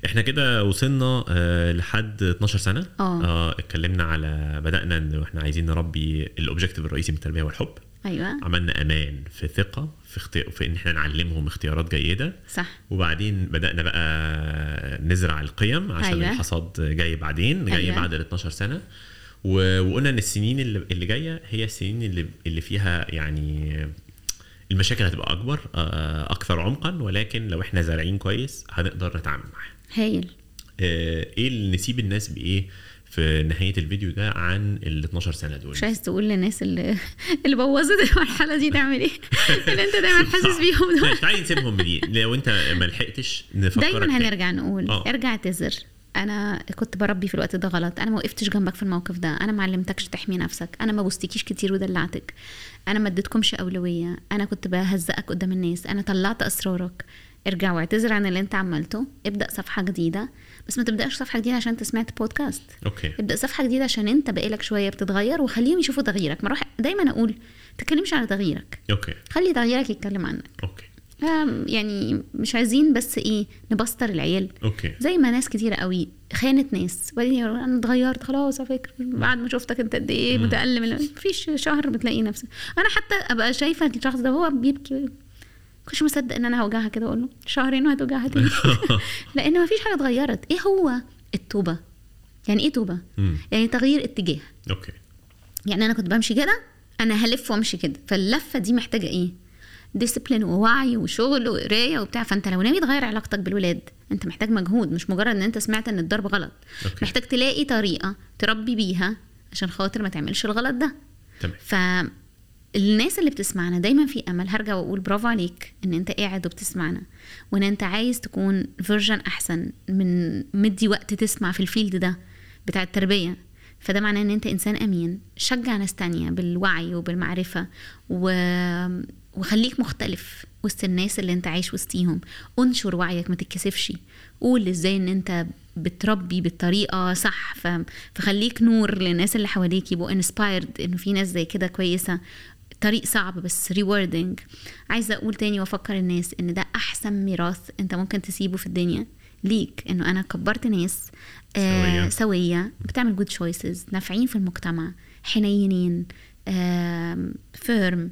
إحنا كده وصلنا آه لحد 12 سنة. آه. آه اتكلمنا على بدأنا إن إحنا عايزين نربي الاوبجيكتيف الرئيسي من التربية والحب. أيوه. عملنا أمان في ثقة في أختي... في إن إحنا نعلمهم اختيارات جيدة. صح. وبعدين بدأنا بقى نزرع القيم عشان أيوة. الحصاد جاي بعدين جاي أيوة. بعد ال 12 سنة. وقلنا إن السنين اللي, اللي جاية هي السنين اللي اللي فيها يعني المشاكل هتبقى أكبر أكثر عمقا ولكن لو إحنا زارعين كويس هنقدر نتعامل معاها هايل. إيه اللي نسيب الناس بإيه في نهاية الفيديو ده عن ال 12 سنة دول؟ مش عايز تقول للناس اللي اللي بوظت المرحلة دي تعمل إيه؟ اللي أنت دايما حاسس بيهم دول. تعالي نسيبهم دي. لو أنت ما لحقتش نفكرك دايما. هنرجع نقول آه. ارجع اعتذر. أنا كنت بربي في الوقت ده غلط. أنا ما وقفتش جنبك في الموقف ده. أنا ما علمتكش تحمي نفسك. أنا ما بوستكيش كتير ودلعتك. أنا ما اديتكمش أولوية. أنا كنت بهزقك قدام الناس. أنا طلعت أسرارك. ارجع واعتذر عن اللي أنت عملته. ابدأ صفحة جديدة. بس ما تبدأش صفحة جديدة عشان انت سمعت بودكاست. OK. ابدأ صفحة جديدة عشان أنت بقالك شوية بتتغير وخليهم يشوفوا تغييرك. ما أنا دايما أقول تتكلمش على تغييرك. OK. خلي تغييرك يتكلم عنك. OK. يعني مش عايزين بس إيه نبستر العيال. OK. زي ما ناس كتيرة قوي خانت ناس. وبعدين أنا اتغيرت خلاص على فكرة بعد ما شفتك أنت قد إيه متألم. ال- مفيش شهر بتلاقي نفسك. أنا حتى أبقى شايفة الشخص ده وهو بيبكي. مش مصدق إن أنا هوجعها كده أقول له شهرين وهتوجعها تاني. لأن مفيش حاجة اتغيرت. إيه هو؟ التوبة. يعني إيه توبة؟ مم. يعني تغيير اتجاه. OK. يعني أنا كنت بمشي كده أنا هلف وأمشي كده. فاللفة دي محتاجة إيه؟ discipline ووعي وشغل وقراية وبتاع. فأنت لو ناوي تغير علاقتك بالولاد أنت محتاج مجهود مش مجرد إن أنت سمعت إن الضرب غلط. OK. محتاج تلاقي طريقة تربي بيها عشان خاطر ما تعملش الغلط ده. تمام. فالناس اللي بتسمعنا دايما في أمل هرجع وأقول برافو عليك إن أنت قاعد وبتسمعنا وإن أنت عايز تكون version أحسن من مدي وقت تسمع في ال field ده بتاع التربية. فده معناه إن أنت إنسان أمين شجع ناس تانية بالوعي وبالمعرفة و... وخليك مختلف وسط الناس اللي انت عايش وسطيهم. انشر وعيك ما تتكسفش. قول إزاي ان انت بتربي بالطريقة صح. فخليك نور للناس اللي حواليك يبقوا inspired انه في ناس زي كده كويسة. طريق صعب بس rewarding عايزة أقول تاني وأفكر الناس إن ده أحسن ميراث أنت ممكن تسيبه في الدنيا ليك. إنه أنا كبرت ناس سوية. آه سوية. بتعمل good choices نافعين في المجتمع. حنينين firm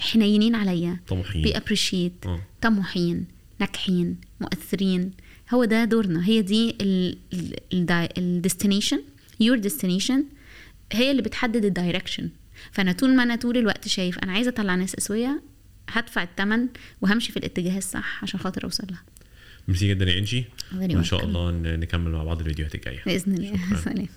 حنينين عليا. طموحين. بي appreciate آه. طموحين ناجحين مؤثرين. هو ده دورنا. هي دي ال destination your destination هي اللي بتحدد ال direction فأنا طول ما أنا طول الوقت شايف أنا عايزة أطلع ناس سوية هدفع الثمن وهمشي في الاتجاه الصح عشان خاطر أوصل لها. ميرسي جدا يا إنجي. وإن شاء. الله نكمل مع بعض الفيديوهات الجاية. بإذن الله. سلام.